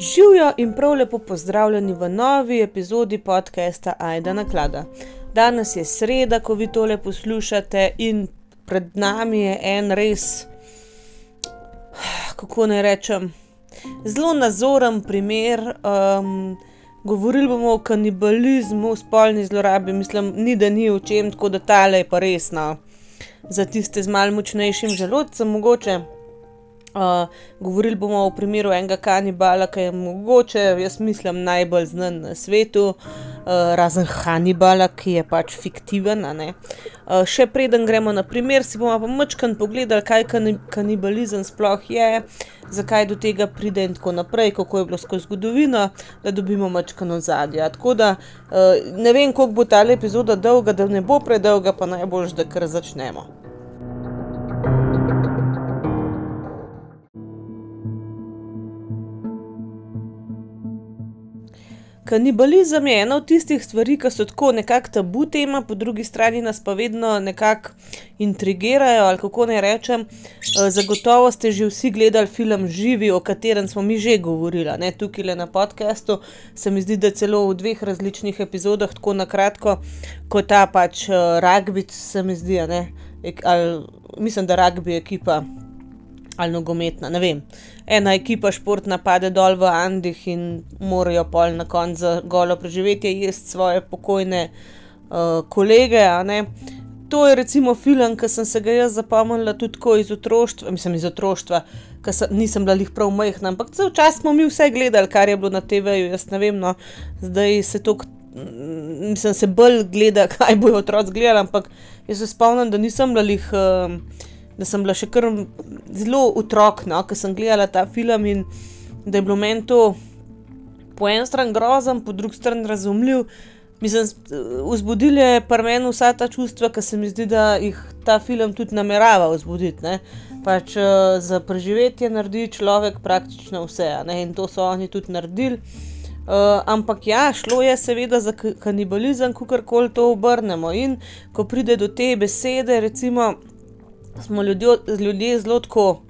Živijo in prav lepo pozdravljeni v novi epizodi podcasta Aida na klada. Danes je sreda, ko vi tole poslušate, in pred nami je en res, kako naj rečem, zelo nazoren primer. Um, govorili bomo o kanibalizmu, spolni zlorabi, mislim, ni da ni o čem, tako da tale je pa resno. Za tiste z malce močnejšim želodcem, mogoče. Uh, govorili bomo o primeru enega kanibala, ki je mogoče, jaz mislim, najbolj znan na svetu, uh, razen Hannibala, ki je pač fiktiven. Uh, še preden gremo na primer, si bomo pa mačkan pogledali, kaj kanibalizem sploh je, zakaj do tega pride in tako naprej, kako je bilo skozi zgodovino, da dobimo mačkan ozadje. Tako da uh, ne vem, koliko bo ta epizoda dolga, da ne bo predolga, pa najbolj, da kar začnemo. Kanibalizem je ena od tistih stvari, ki so tako nekako tabu tema, po drugi strani nas pa vedno nekako intrigirajo. Ali kako naj rečem, eh, zagotovo ste že vsi gledali film Živi, o katerem smo mi že govorili, ne tukaj le na podkastu. Se mi zdi, da celo v dveh različnih epizodah, tako na kratko, kot ta pač uh, rugby, se mi zdi, ali mislim, da rugby ekipa ali nogometna, ne vem. Ena ekipa športna pade dol v Andih in morajo pol na koncu za golo preživetje jesti svoje pokojne uh, kolege. To je recimo film, ki sem se ga jaz zapomnila tudi iz otroštva, mislim iz otroštva, ker nisem bila jih prav majhna, ampak vse čas smo mi vse gledali, kar je bilo na TV-ju, jaz ne vem, no, zdaj se to, mislim, se bolj gleda, kaj bojo otroci gledali, ampak jaz se spomnim, da nisem bila jih. Uh, da sem bila še kar zelo otrok, no, ker sem gledala ta film in da je bilo meni to po eni strani grozen, po drugi strani razumljiv. Mislim, vzbudil je pri meni vsa ta čustva, ki se mi zdi, da jih ta film tudi namerava vzbuditi. Ne? Pač uh, za preživetje naredi človek praktično vse, ne? in to so oni tudi naredili. Uh, ampak ja, šlo je seveda za kanibalizem, kako koli to obrnemo. In ko pride do te besede, recimo, smo ljudjo, ljudje zelo tako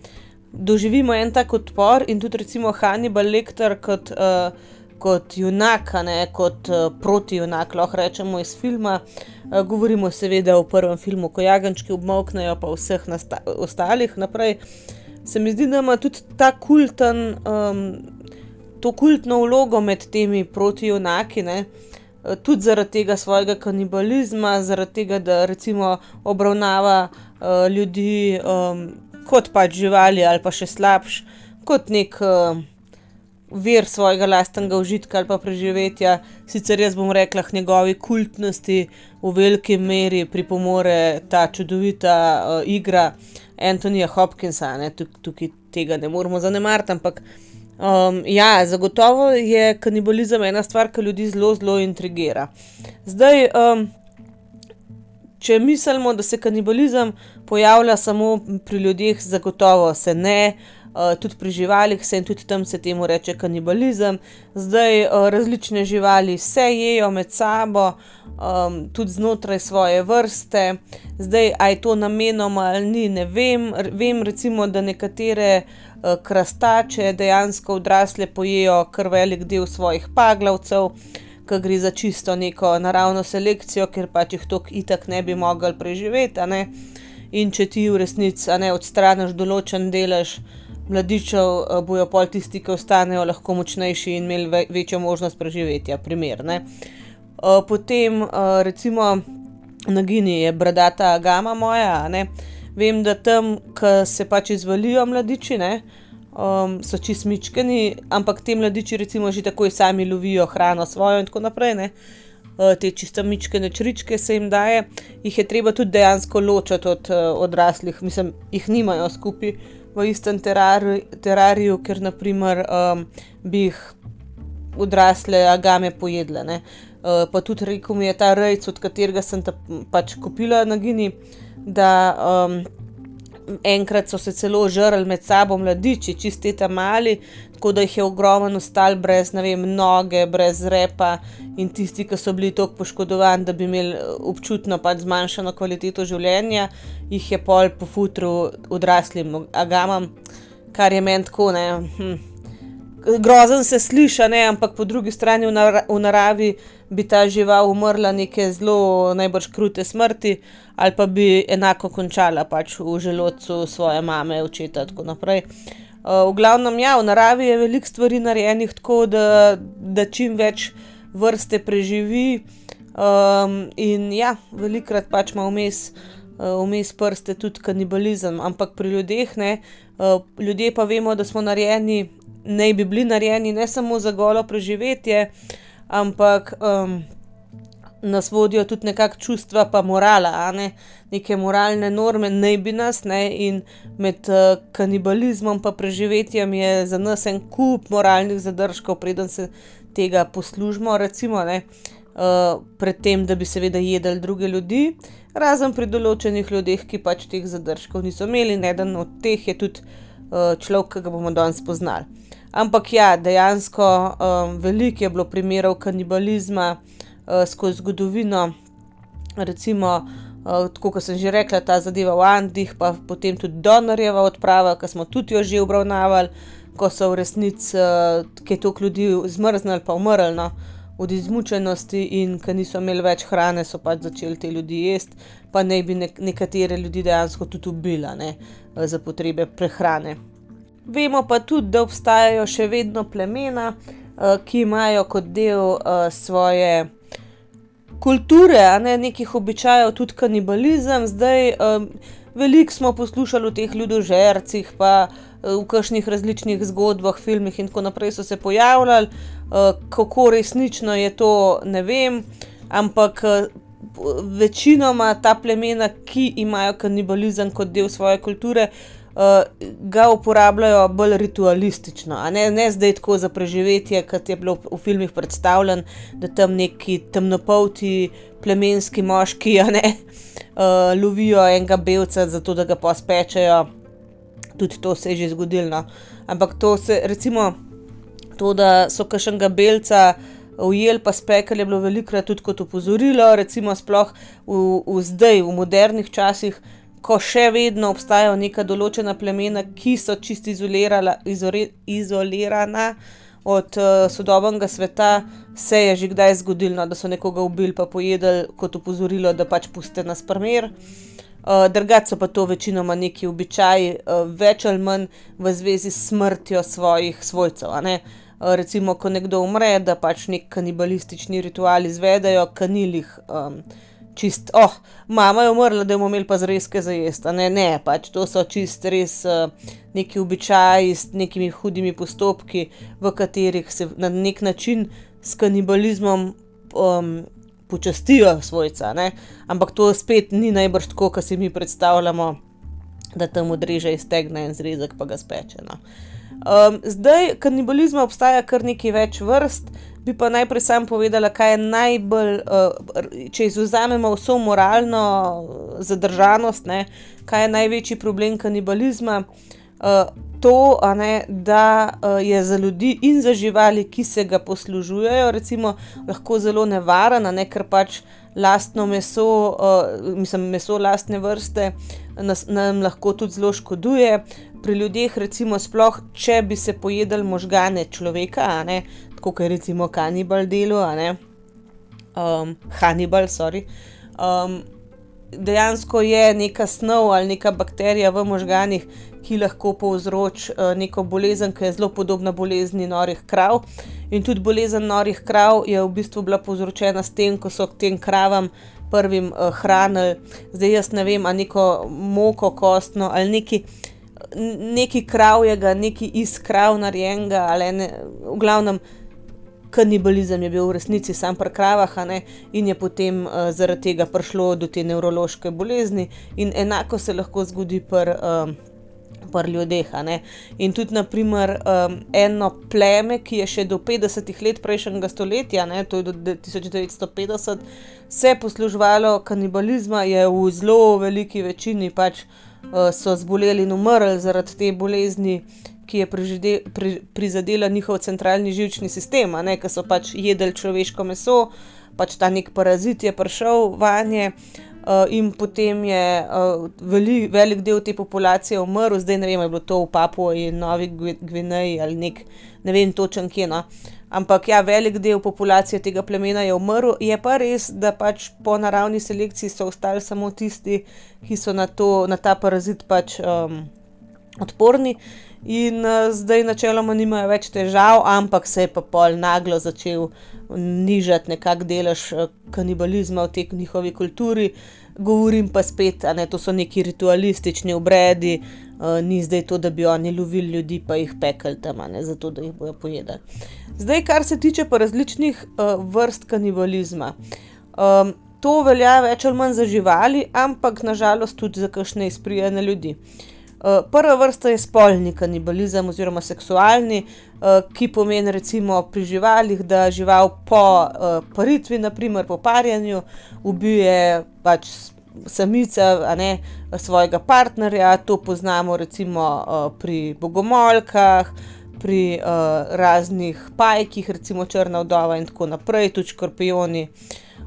doživimo en tak odpor in tudi recimo Hannibal Lecter kot, uh, kot junak, ne kot uh, proti junak, lahko rečemo iz filma. Uh, govorimo seveda o prvem filmu, ko jagančki obmoknejo, pa vseh ostalih naprej. Se mi zdi, da ima tudi ta kulten, um, to kultno vlogo med temi proti junaki. Ne? Tudi zaradi tega svojega kanibalizma, zaradi tega, da recimo obravnava uh, uh, ljudi um, kot pač živali ali pa še slabš, kot nek uh, vir svojega lastnega užitka ali pa preživetja. Sicer jaz bom rekla, k njegovi kultnosti v veliki meri pripomore ta čudovita uh, igra Antonija Hopkinsa, ne, tukaj tega ne moremo zanemariti, ampak. Um, ja, zagotovo je kanibalizem ena stvar, ki ljudi zelo, zelo intrigira. Zdaj, um, če mislimo, da se kanibalizem pojavlja samo pri ljudeh, zagotovo se ne. Uh, tudi pri živalih se in tudi tam se temu reče kanibalizem. Zdaj uh, različne živali se jejo med sabo, um, tudi znotraj svoje vrste. Zdaj, aj to namenoma ali ni, ne vem. R vem recimo, da nekatere uh, krastače dejansko odrasle pojejo kar velik del svojih paglavcev. Ki gre za čisto neko naravno selekcijo, ker pač jih tok itak ne bi mogli preživeti. In če ti v resnici ne odstraniš določen delež mladičev, eh, bojo pol tisti, ki ostanejo, lahko močnejši in imeli ve večjo možnost preživetja. Primer, uh, potem, uh, recimo, na Gini je bradata gama moja, vem, da tam, ki se pač izvalijo mladiči, ne, uh, um, so čistmičkani, ampak te mladiči, recimo, že takoj sami lovijo hrano svojo in tako naprej. Ne? Uh, te čiste mičke, nečričke se jim daje, jih je treba tudi dejansko ločiti od uh, odraslih, mislim, jih nimajo skupaj v istem terariju, terariju ker naprimer um, bi jih odrasle agame pojedle. Uh, pa tudi rekel mi je ta rejc, od katerega sem ta pač kupila na Gini, da um, enkrat so se celo žrli med sabo mladiči, čisti tam mali, tako da jih je ogromno ostal brez vem, noge, brez repa in tisti, ki so bili tako poškodovani, da bi imeli občutno pač zmanjšano kvaliteto življenja, jih je pol po futru odraslim agamam, kar je meni tako ne. Hm. Grozen se sliši, ne, ampak po drugi strani v, nar v naravi bi ta žival umrla neke zelo najbrž krute smrti, ali pa bi enako končala pač v želodcu svoje mame, očeta in tako naprej. Uh, v glavnem, ja, v naravi je veliko stvari narejenih tako, da, da čim več vrste preživi. Um, in ja, velikrat pač ima vmes, uh, vmes prste tudi kanibalizem, ampak pri ljudeh ne. Uh, ljudje pa vemo, da smo narejeni naj bi bili narejeni ne samo za golo preživetje, ampak um, nas vodijo tudi nekakšna čustva, pa morala, ne? neke moralne norme, naj bi nas, ne? in med uh, kanibalizmom in preživetjem je za nas en kup moralnih zadržkov, preden se tega poslužimo, recimo, ne? Uh, predtem, da bi seveda jedli druge ljudi, razen pri določenih ljudeh, ki pač teh zadržkov niso imeli, in eden od teh je tudi uh, človek, ki ga bomo danes spoznali. Ampak ja, dejansko um, veliko je bilo primerov kanibalizma uh, skozi zgodovino, recimo, uh, kot sem že rekla, ta zadeva v Andih, pa potem tudi Donorjeva odprava, ki smo tudi jo že obravnavali, ko so v resnici uh, kaj toliko ljudi zmrznili, pa umrli no, od izmučenosti in ker niso imeli več hrane, so pač začeli te ljudi jesti, pa naj bi nek nekatere ljudi dejansko tudi ubila ne, za potrebe prehrane. Vemo pa tudi, da obstajajo še vedno plemena, uh, ki imajo kot del uh, svoje kulture, a ne nekih običajev, tudi kanibalizem. Zdaj, veliko smo poslušali o teh ljudožercih, pa uh, v kakšnih različnih zgodbah, filmih in tako naprej so se pojavljali. Kako resnično je to, ne vem, ampak. Večinoma ta plemena, ki imajo kanibalizem kot del svoje kulture, uh, ga uporabljajo bolj ritualistično, ne, ne zdaj tako za preživetje, kot je bilo v filmih predstavljen, da tam neki temnopolti plemenski moški ne, uh, lovijo enega belca, zato da ga pospečajo. Tudi to se je že zgodilo. No. Ampak to se, recimo, to, da so kašnega belca. Ujel pa spekel je bilo velikrat tudi kot opozorilo, recimo, sploh v, v zdaj, v modernih časih, ko še vedno obstajajo neka določena plemena, ki so čisto izolirana od uh, sodobnega sveta, se je že kdaj zgodilo, da so nekoga ubili, pa pojedli kot opozorilo, da pač puste nas primer. Uh, Drugače pa to večinoma neki običaji, uh, več ali manj v zvezi s smrtjo svojih svojcev. Uh, recimo, ko nekdo umre, da pač nek kanibalistični ritual izvedejo, kanilih. Um, čist, oh, mama je umrla, da bomo imeli pa zrezke za jesti. Ne, ne, pač to so čist res uh, neki običaji s nekimi hudimi postopki, v katerih se na nek način s kanibalizmom um, počastijo svojca. Ne? Ampak to spet ni najbrž tako, kot si mi predstavljamo, da tam odreže iztegne en zrezek, pa ga speče. No? Um, zdaj, kanibalizma obstaja kar nekaj več vrst, bi pa najprej sam povedala, kaj je najbolj, uh, če izuzamemo vso moralno zadržanost, ne, kaj je največji problem kanibalizma. Uh, to, ne, da je za ljudi in za živali, ki se ga poslužujejo, recimo, lahko zelo nevaren, ne, ker pač lastno meso, mislim, meso lastne vrste nas, nam lahko tudi zelo škoduje pri ljudeh, recimo, sploh, če bi se pojedli možgane človeka, ne, kot je recimo kanibal delo, um, Hannibal, sorry. Um, dejansko je neka snov ali neka bakterija v možganjih, ki lahko povzroči uh, neko bolezen, ki je zelo podobna bolezni norih krav. In tudi bolezen norih krav je v bistvu bila povzročena s tem, ko so tem kravam prvim uh, hranili, zdaj jaz ne vem, ali neko moko kostno ali neki nekaj kravjega, nekaj iz krav narejenega, ali ne, v glavnem. Kanibalizem je bil v resnici sam pri kravah, in je potem uh, zaradi tega prišlo do te nevrološke bolezni, in enako se lahko zgodi pri um, pr ljudeh. In tudi, naprimer, um, eno pleme, ki je še do 50-ih let prejšnjega stoletja, ne, to je do 1950, se posluževalo kanibalizma, je v zelo veliki večini pač. Eh, so zboleli in umrli zaradi te bolezni, ki je prežide, pri, prizadela njihov centralni žilčni sistem, ker so pač jedli človeško meso, pač ta nek parazit je prišel vanje. uh, in potem je uh, veli, velik del te populacije umrl, zdaj ne vem, je bilo to v Papu in Novi Gvineji ali nek, ne vem točen kje. No. Ampak ja, velik del populacije tega plemena je umrl, je pa res, da pač po naravni selekciji so ostali samo tisti, ki so na, to, na ta parazit pač um, odporni. In uh, zdaj načeloma nimajo več težav, ampak se je pa pol naglo začel nižati nekak delež uh, kanibalizma v tej njihovi kulturi. Govorim pa spet, da to so neki ritualistični obredi, uh, ni zdaj to, da bi oni lovili ljudi, pa jih pekli tam, ne zato, da jih bojo pojedli. Zdaj, kar se tiče pa različnih uh, vrst kanibalizma. Um, to velja več ali manj za živali, ampak nažalost tudi za kakšne izprijene ljudi. Uh, Eh, prva vrsta je spolni kanibalizem oziroma seksualni, uh, ki pomeni recimo pri živalih, da žival po uh, paritvi, naprimer po parjenju, ubije pač samica ne, svojega partnerja. To poznamo recimo pri bogomolkah, pri uh, raznih pajkih, recimo črna vdova in tako naprej, tudi škorpioni.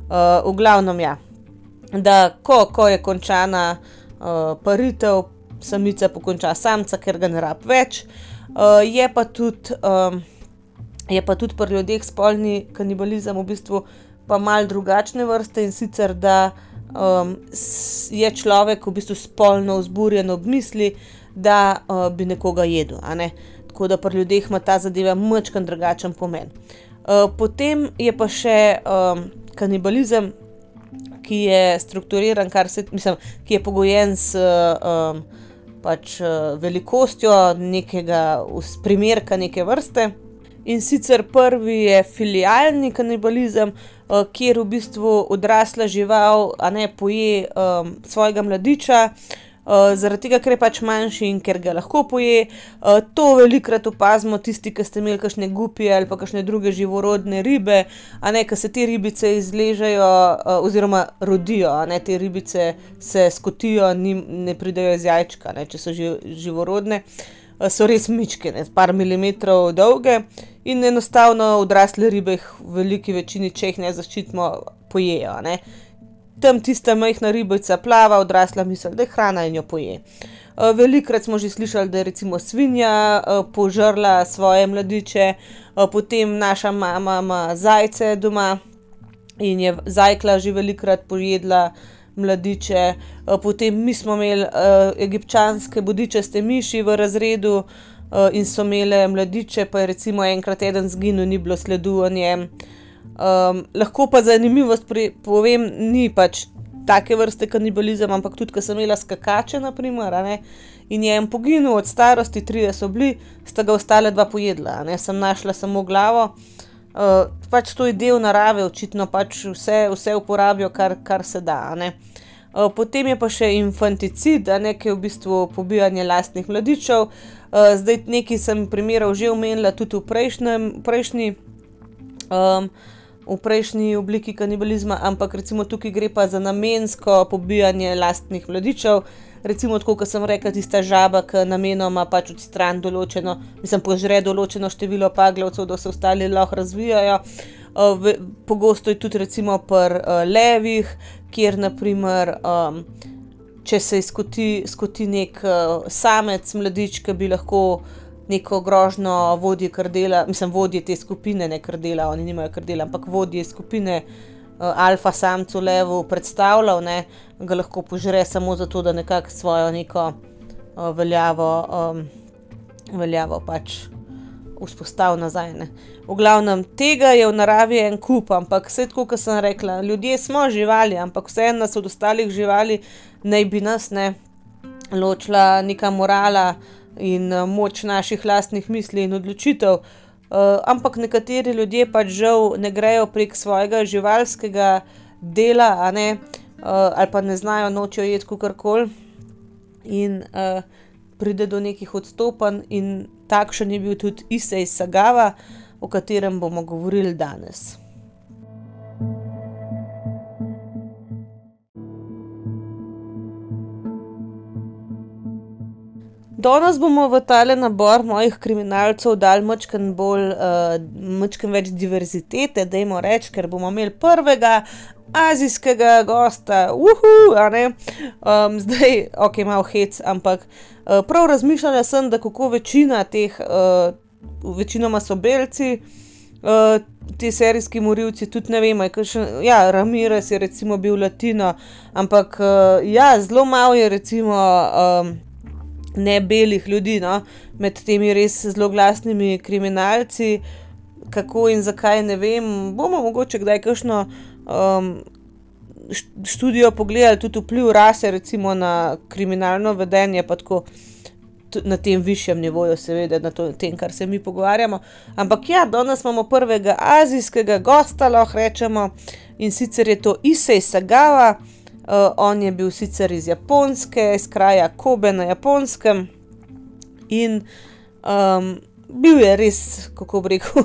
Uh, v glavnem ja. Da, ko, ko je končana uh, paritev, samica pokonča samca, ker ga ne rab več. Uh, je pa tudi, um, tudi pri ljudeh spolni kanibalizem v bistvu pa mal drugačne vrste in sicer, da um, je človek v bistvu spolno vzburjen ob misli, da uh, bi nekoga jedel. Ne? Tako da pri ljudeh ima ta zadeva močkan drugačen pomen. Uh, potem je pa še um, kanibalizem, ki je strukturiran, se, mislim, ki je pogojen s um, pač uh, velikostjo nekega primerka, neke vrste. In sicer prvi je filialni kanibalizem, uh, kjer v bistvu odrasla žival, ne poje um, svojega mladiča, uh, zaradi tega, ker je pač manjši in ker ga lahko poje. Uh, to velikokrat opazimo tisti, ki ste imeli kakšne gupije ali pa kakšne druge živorodne ribe, a ne, ki se te ribice izležejo uh, oziroma rodijo, a ne te ribice se skotijo, ni, ne pridejo iz jajčka, ne, če so ži, živorodne. So res mičke, ne, par milimetrov dolge in enostavno odrasle ribe, v veliki večini, če jih ne zaščitimo, pojejo. Ne tam tista majhna ribica plava, odrasla misel, da je hrana in jo poje. Uh, velikrat smo že slišali, da je recimo svinja uh, požrla svoje mladiče, uh, potem naša mama ima zajce doma in je zajkla že velikrat pojedla mladiče, potem mi smo imeli egipčanske bodičaste miši v razredu in so imele mladiče, pa je recimo enkrat eden zginil, ni bilo sledu o njem. Um, lahko pa zanimivost pri, povem, ni pač take vrste kanibalizem, ampak tudi, ko sem imela skakače, naprimer, ne, in je en poginil od starosti, tri so bili, sta ga ostale dva pojedla, ne, sem našla samo glavo. Uh, pač to je del narave, očitno pač vse, vse uporabijo, kar, kar se da. Uh, potem je pa še infanticid, ne, ki je v bistvu pobijanje lastnih mladičev. Uh, zdaj nekaj sem primerov že omenila tudi v prejšnjem, prejšnji. Um, v prejšnji obliki kanibalizma, ampak recimo tukaj gre pa za namensko pobijanje lastnih mladičev. Recimo, kot sem rekel, tista žaba, ki namenoma pač odstran določeno, mislim, požre določeno število paglavcev, da se ostali lahko razvijajo. Pogosto je tudi recimo pri uh, levih, kjer naprimer, um, če se izkoti, skoti nek uh, samec mladič, ki bi lahko neko grožno vodje krdela, mislim, vodje te skupine, ne krdela, oni nimajo krdela, ampak vodje skupine uh, alfa samcu levu predstavljal, ne, ga lahko požre samo zato, da nekako svojo neko uh, veljavo, um, veljavo pač vzpostavil nazaj. Ne. V glavnem tega je v naravi en kup, ampak vse tako, kot sem rekla, ljudje smo živali, ampak vseeno nas od ostalih živali naj bi nas ne ločila neka morala in uh, moč naših lastnih misli in odločitev. Uh, ampak nekateri ljudje pač žal ne grejo prek svojega živalskega dela, ne, uh, ali pa ne znajo nočijo jeti kar-koli, in uh, pride do nekih odstopanj, in takšen je bil tudi Isej Sagava, o katerem bomo govorili danes. Danes bomo v tale nabor mojih kriminalcev dali mačken bolj, uh, mačken več diverzitete, da jim rečem, ker bomo imeli prvega azijskega gosta, uhu, a ne. Um, zdaj, ok, malo hec, ampak uh, prav razmišljala sem, da kako večina teh, uh, večinoma so belci, uh, ti serijski morilci, tudi ne vem, kaj še. Ja, Ramirez je recimo bil latino, ampak uh, ja, zelo malo je recimo. Um, Ne belih ljudi, no? med temi res zelo glasnimi kriminalci, kako in zakaj, ne vem. Bomo mogoče kdaj kakšno um, študijo pogledali, tudi vpliv rase, recimo na kriminalno vedenje, pa tako na tem višjem nivoju, seveda, na to, tem, kar se mi pogovarjamo. Ampak ja, danes imamo prvega azijskega gosta, lahko rečemo, in sicer je to Isej Sagava. Uh, on je bil sicer iz Japonske, iz kraja Kobe na Japonskem, in um, bil je res, kako bi rekel,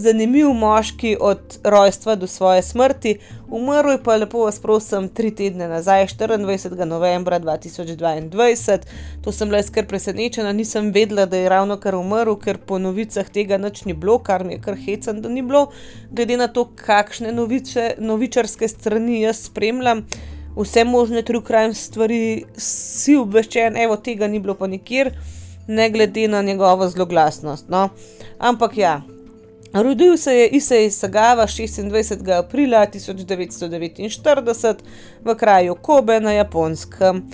zanimiv moški od rojstva do svoje smrti. Umrl pa lepo, vas prosim, tri tedne nazaj, 24. novembra 2022. To sem bila skr presenečena, nisem vedela, da je ravno kar umrl, ker po novicah tega nič ni bilo, kar mi je kar hecen, da ni bilo. Glede na to, kakšne novice, novičarske strani jaz spremljam. Vse možne true crime stvari si obveščen, evo tega ni bilo pa nikjer, ne glede na njegovo zloglasnost. No. Ampak ja, Rodil se je Isej Sagava 26. aprila 1949 v kraju Kobe na Japonskem.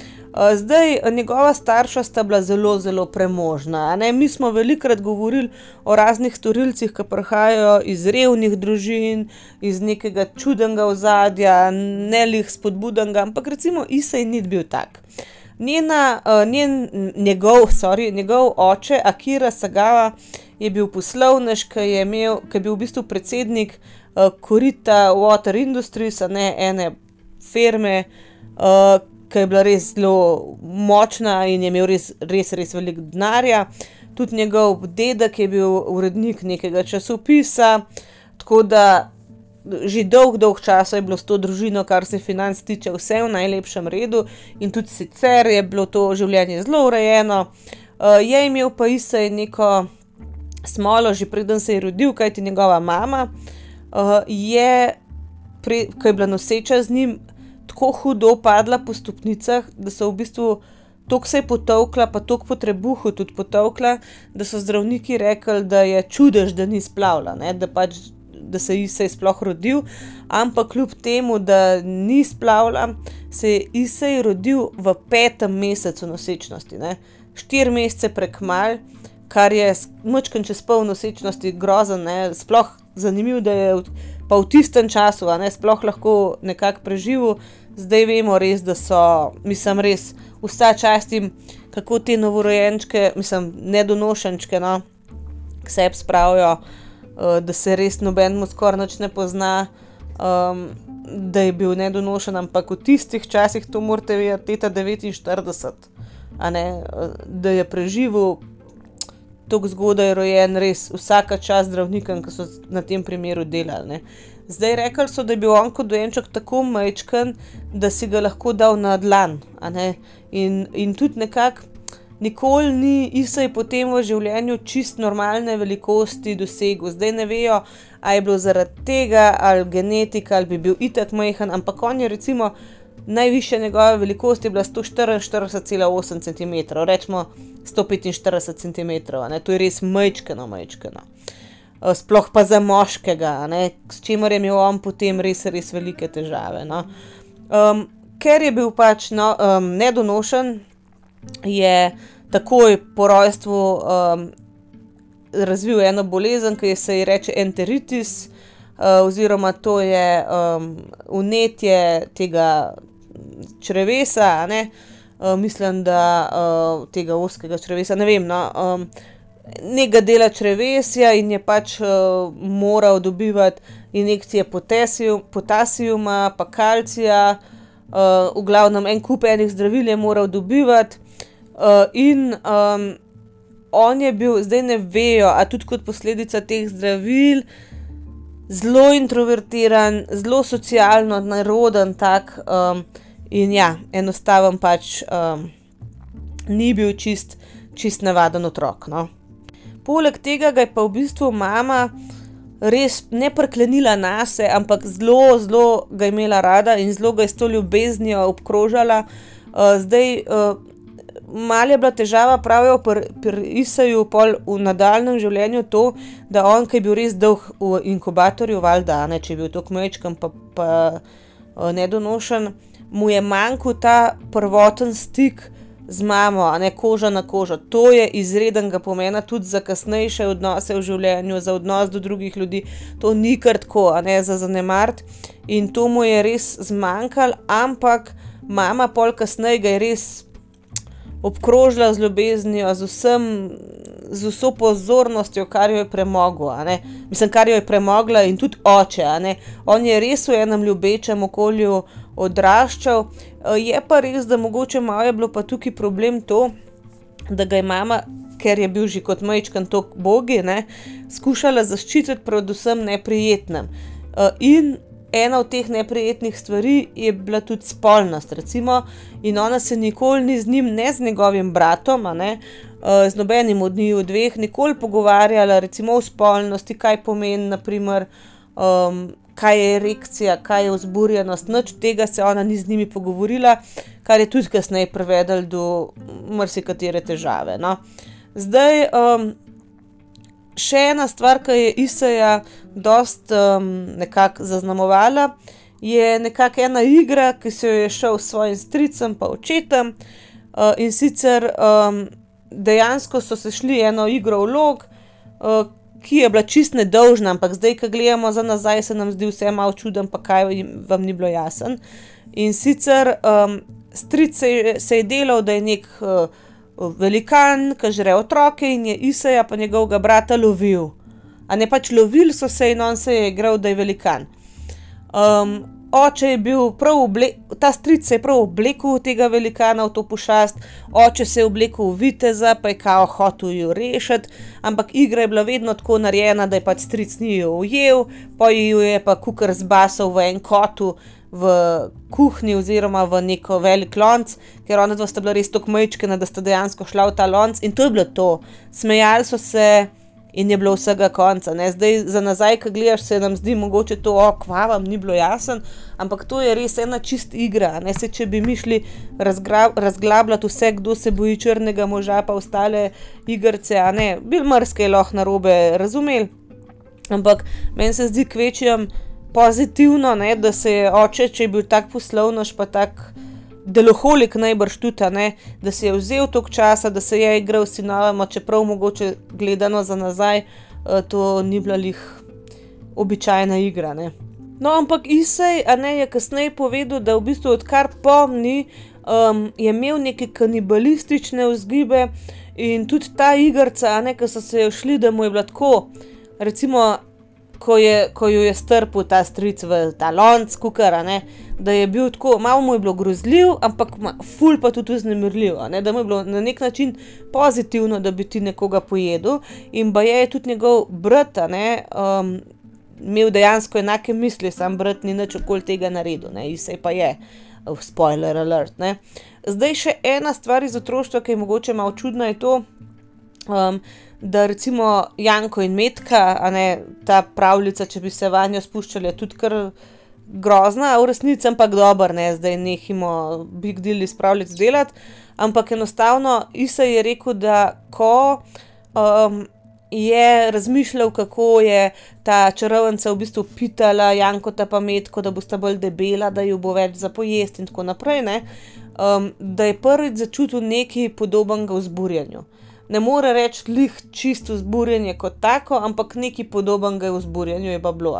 Zdaj, njegova starša sta bila zelo, zelo premožna. Ne? Mi smo velikokrat govorili o raznih storilcih, ki prihajajo iz revnih družin, iz nekega čudnega ozadja, ne lih spodbudenega, ampak recimo Isej ni bil tak. Njena, njen, njegov, sorry, njegov oče, Akira Sagava, je bil poslovnež, ki je, imel, ki je bil v bistvu predsednik uh, Korita Water Industries, ne ene firme, uh, ki je bila res zelo močna in je imel res, res, res veliko denarja. Tudi njegov dedek je bil urednik nekega časopisa, tako da že dolg, dolg čas je bilo s to družino, kar se financ tiče, vse v najlepšem redu, in tudi sicer je bilo to življenje zelo urejeno. Uh, je imel pa Isaj neko smolo, že preden se je rodil, kajti njegova mama uh, je, pre, ko je bila noseča z njim, tako hudo padla po stopnicah, da so v bistvu tako se potovkla, pa tako po trebuhu tudi potovkla, da so zdravniki rekli, da je čudež, da ni splavila, ne? da pač. Da se je Isej sploh rodil, ampak kljub temu, da ni splavila, se je Isej rodil v petem mesecu nosečnosti, ne? štiri mesece prekmal, kar je močkan čez pol nosečnosti grozen, ne? sploh zanimivo, da je pa v tistem času, ne, sploh lahko nekako preživel, zdaj vemo res, da so, mislim, res vsa častim, kako te novorojenčke, mislim, nedonošenčke, no, k sebi spravijo, uh, da se res nobenemu skoraj nič ne pozna. Um, Da je bil nedonošen, ampak v tistih časih to morate vedeti, teta 49, ne, da je preživel tako zgodaj rojen, res vsaka čast zdravnikom, ki so na tem primeru delali. Ne. Zdaj rekli so, da je bil on kot dojenček tako majčken, da si ga lahko dal na dlan. In, in tudi nekako nikoli ni Isaj potem v življenju čist normalne velikosti dosegel. Zdaj ne vejo, ali je bilo zaradi tega, ali genetika, ali bi bil itak majhen, ampak on je recimo najvišja njegova velikost je bila 144,8 cm, rečemo 145 cm, to je res majčkano, majčkano. Eh, sploh pa za moškega, ne? s čimer je imel on potem res, res velike težave. No? Um, ker je bil pač no, um, nedonošen, je takoj po rojstvu um, razvil eno bolezen, ki se ji reče enteritis, uh, oziroma to je um, unetje tega črevesa, ne, uh, mislim, da uh, tega oskega črevesa, ne vem. No, um, Nekega dela črevesja in je pač uh, moral dobivati injekcije potasijuma, pa kalcija, uh, v glavnem en kup enih zdravil je moral dobivati, uh, in um, on je bil, zdaj ne vejo, a tudi kot posledica teh zdravil, zelo introvertiran, zelo socialno, naroden, tak. Um, In ja, enostaven pač um, ni bil čist, čist navaden otrok. No. Poleg tega ga je pa v bistvu mama res ne preklenila nas, ampak zelo, zelo ga je imela rada in zelo ga je s to ljubeznijo obkrožala. Uh, zdaj, uh, malo je bila težava, pravijo pri pr Isaju, pol v nadaljem življenju to, da on, ki je bil res dolg v inkubatorju, valjda, ne če je bil to kmečkam, pa, pa uh, nedonošen, mu je manjkal ta prvoten stik z mamo, a ne koža na kožo. To je izrednega pomena tudi za kasnejše odnose v življenju, za odnos do drugih ljudi. To ni kar tako, a ne za zanemart. In to mu je res zmanjkalo, ampak mama pol kasneje ga je res obkrožila z ljubeznijo, z, vsem, z vso pozornostjo, kar jo je premogla. Mislim, kar jo je premogla in tudi oče. On je res v enem ljubečem okolju odraščal. Eh, je pa res, da mogoče malo je bilo pa tukaj problem to, da ga je mama, ker je bil že kot majčkan tok bogi, ne, skušala zaščititi predvsem neprijetnem. Eh, in ena od teh neprijetnih stvari je bila tudi spolnost, recimo, in ona se nikoli ni z njim, ne z njegovim bratom, ne, eh, z nobenim od njiju dveh, nikoli pogovarjala, recimo o spolnosti, kaj pomeni, naprimer. Um, kaj je erekcija, kaj je vzburjenost, noč tega se ona ni z njimi pogovorila, kar je tudi kasneje privedlo do marsikatere težave. No. Zdaj, um, še ena stvar, ki je Isaja dost um, nekako zaznamovala, je nekako ena igra, ki se jo je šel s svojim stricem, pa očetom. Uh, in sicer um, dejansko so se šli eno igro vlog, uh, ki je bila čist nedolžna, ampak zdaj, ko gledamo za nazaj, se nam zdi vse malo čuden, pa kaj vam ni bilo jasen. In sicer um, stric se, se je delal, da je nek uh, velikan, ki žre otroke in je Isaja pa njegovega brata lovil. A ne pač lovil so se in on se je igral, da je velikan. Um, oče je bil prav oblekel, ta stric se je prav oblekel v tega velikana, v to pošast, oče se je oblekel v viteza, pa je kao hotel jo rešiti, ampak igra je bila vedno tako narejena, da je pač stric ni jo ujel, pa jo je pa kukar zbasal v en kotu v kuhinji oziroma v neko velik lonc, ker ona dva sta bila res tako majčkena, da sta dejansko šla v ta lonc in to je bilo to. Smejali so se in je bilo vsega konca. Ne? Zdaj, za nazaj, ki gledaš, se nam zdi mogoče to, o, kva vam ni bilo jasen, ampak to je res ena čist igra. Ne? Se, če bi mi šli razglabljati vse, kdo se boji črnega moža, pa ostale igrice, a ne, bil mrske lahko na robe, razumeli. Ampak meni se zdi kvečjem pozitivno, ne? da se je oče, če je bil tak poslovnoš, pa tak deloholik najbrž tudi, ne, da si je vzel toliko časa, da se je igral s sinovima, čeprav mogoče gledano za nazaj, uh, to ni bila lih običajna igra. Ne. No, ampak Isej ne, je kasneje povedal, da v bistvu odkar pomni, um, je imel neke kanibalistične vzgibe in tudi ta igrica, ki so se jo šli, da mu je bilo tako. Recimo, ko, je, ko jo je strpel ta stric v ta lonc, kukar, da je bil tako, malo mu je bilo grozljiv, ampak ful pa tudi vznemirljiv, da mu je bilo na nek način pozitivno, da bi ti nekoga pojedel. In ba je tudi njegov brat, ne, um, imel dejansko enake misli, sam brat ni nič okoli tega naredil, ne, in se pa je, uh, spoiler alert. Ne. Zdaj še ena stvar iz otroštva, ki je mogoče malo čudna, je to. Um, da recimo Janko in Metka, ne, ta pravljica, če bi se vanjo spuščali, tudi kar grozna, v resnici pa dobro, ne zdaj nehimo big deal iz pravljic delati. Ampak enostavno Isa je rekel, da ko um, je razmišljal, kako je ta čarovnica v bistvu pitala Janko ta pametko, da bo sta bolj debela, da jo bo več za pojesti in tako naprej, ne, um, da je prvič začutil nekaj podobnega v zburjanju ne more reči, lih čisto zburjenje kot tako, ampak nekaj podobnega v zburjenju je pa bilo.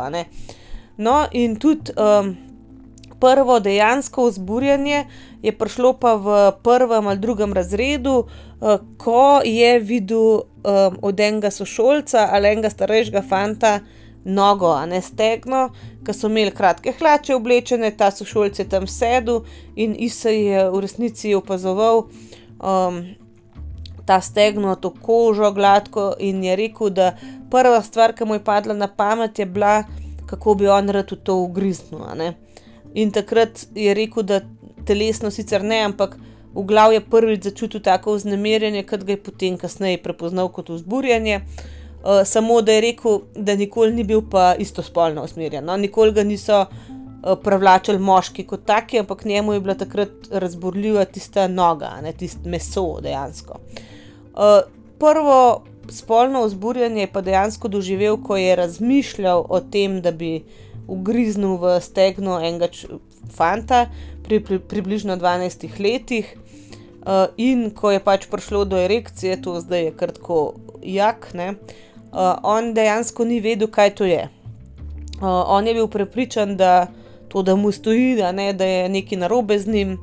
No, in tudi um, prvo dejansko vzburjenje je prišlo pa v prvem ali drugem razredu, uh, ko je videl um, od enega sošolca ali enega starejšega fanta. Nogo, a ne stegno, ki so imeli kratke hlače oblečene, ta sošolc je tam sedel in Isa je v resnici opazoval, um, ta stegno, to kožo gladko in je rekel, da prva stvar, ki mu je padla na pamet, je bila, kako bi on rad v to ugriznil. In takrat je rekel, da telesno sicer ne, ampak v glavi je prvič začutil tako vznemirjenje, kot ga je potem kasneje prepoznal kot vzburjanje. uh, samo da je rekel, da nikoli ni bil pa istospolno usmerjen. No? Nikoli ga niso uh, privlačili moški kot taki, ampak njemu je bila takrat razborljiva tista noga, ne tisto meso dejansko. Uh, prvo spolno vzburjanje pa dejansko doživel, ko je razmišljal o tem, da bi ugriznil v stegno enega fanta pri, pri približno 12 letih. Uh, in ko je pač prišlo do erekcije, to zdaj je kratko jak, ne, uh, on dejansko ni vedel, kaj to je. Uh, on je bil prepričan, da to, da mu stoji, da, ne, da je nekaj narobe z njim,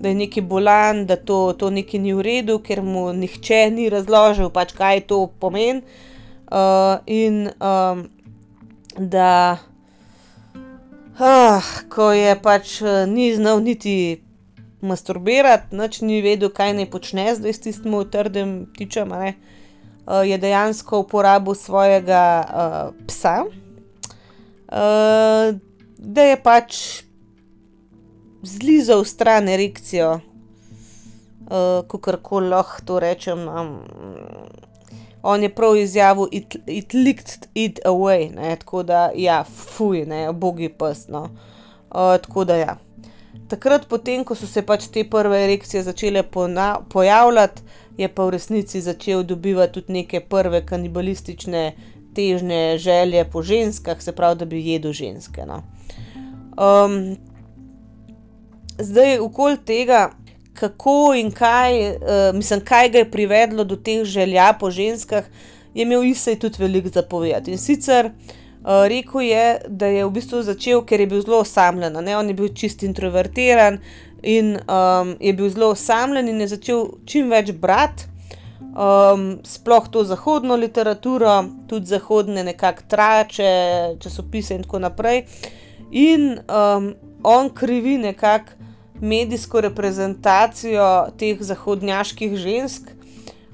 da je neki bolan, da to, to nekaj ni v redu, ker mu nihče ni razložil, pač, kaj to pomeni. Uh, in um, da, uh, ko je pač uh, ni znal niti masturbirati, noč ni vedel, kaj naj počne zdaj s tistim trdem tičem, uh, je dejansko uporabil svojega uh, psa, uh, da je pač zlizal stran erekcijo, uh, kako koli lahko to rečem. Um, on je prav izjavil, it, it licked it away, ne? tako da, ja, fuj, ne, bogi pes. No. Uh, tako da, ja. Takrat, potem, ko so se pač te prve erekcije začele pojavljati, je pa v resnici začel dobivati tudi neke prve kanibalistične težnje, želje po ženskah, se pravi, da bi jedel ženske. No. Um, zdaj, okoli tega, kako in kaj, uh, mislim, kaj ga je privedlo do teh želja po ženskah, je imel Isaj tudi veliko zapovedati. In sicer uh, rekel je, da je v bistvu začel, ker je bil zelo osamljen, ne? on je bil čist introvertiran in um, je bil zelo osamljen in je začel čim več brati. Um, sploh to zahodno literaturo, tudi zahodne nekakšne trače, časopise in tako naprej. In um, on krivi nekako medijsko reprezentacijo teh zahodnjaških žensk,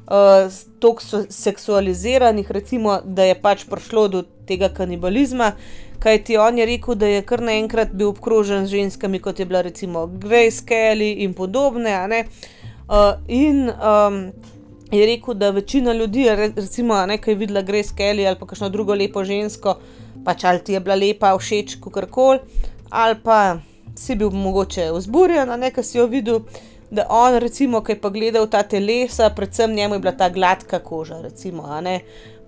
uh, tako seksualiziranih, recimo, da je pač prišlo do tega kanibalizma. Kaj ti on je rekel, da je kar naenkrat bil obkrožen z ženskami, kot je bila recimo Grace Kelly in podobne. Uh, in um, je rekel, da večina ljudi, recimo, nekaj je videla Grace Kelly ali pa kakšno drugo lepo žensko, pač ali ti je bila lepa, všeč, kako koli, ali pa si bil mogoče vzburjen, nekaj si jo videl, da on, recimo, ki je pa gledal ta telesa, predvsem njemu je bila ta gladka koža, recimo,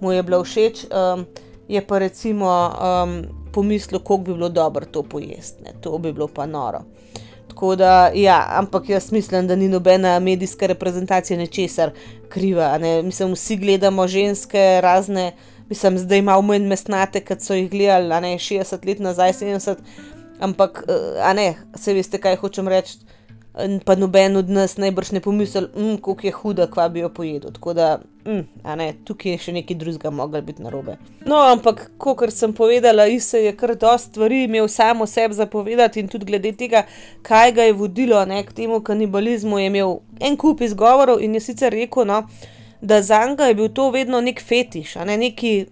mu je bila všeč, um, je pa recimo um, pomislil, kako bi bilo dobro to pojesti, ne? to bi bilo pa noro. Tako da, ja, ampak jaz mislim, da ni nobena medijska reprezentacija nečesar kriva. Ne? Mislim, vsi gledamo ženske razne, mislim, zdaj imamo manj mesnate, kot so jih gledali, ne 60 let nazaj, 70 let. Ampak, eh, a ne, se veste, kaj hočem reči. Pa noben od nas najbrž ne pomisli, mm, kako je huda, kva bi jo pojedel. Tako da, mm, a ne, tukaj je še nekaj drugega, mogel biti na robe. No, ampak, kot sem povedala, Isa je kar dosta stvari imel samo sebi zapovedati in tudi glede tega, kaj ga je vodilo ne, k temu kanibalizmu, je imel en kup izgovorov in je sicer rekel, no, da za njega je bil to vedno nek fetiš, a ne neki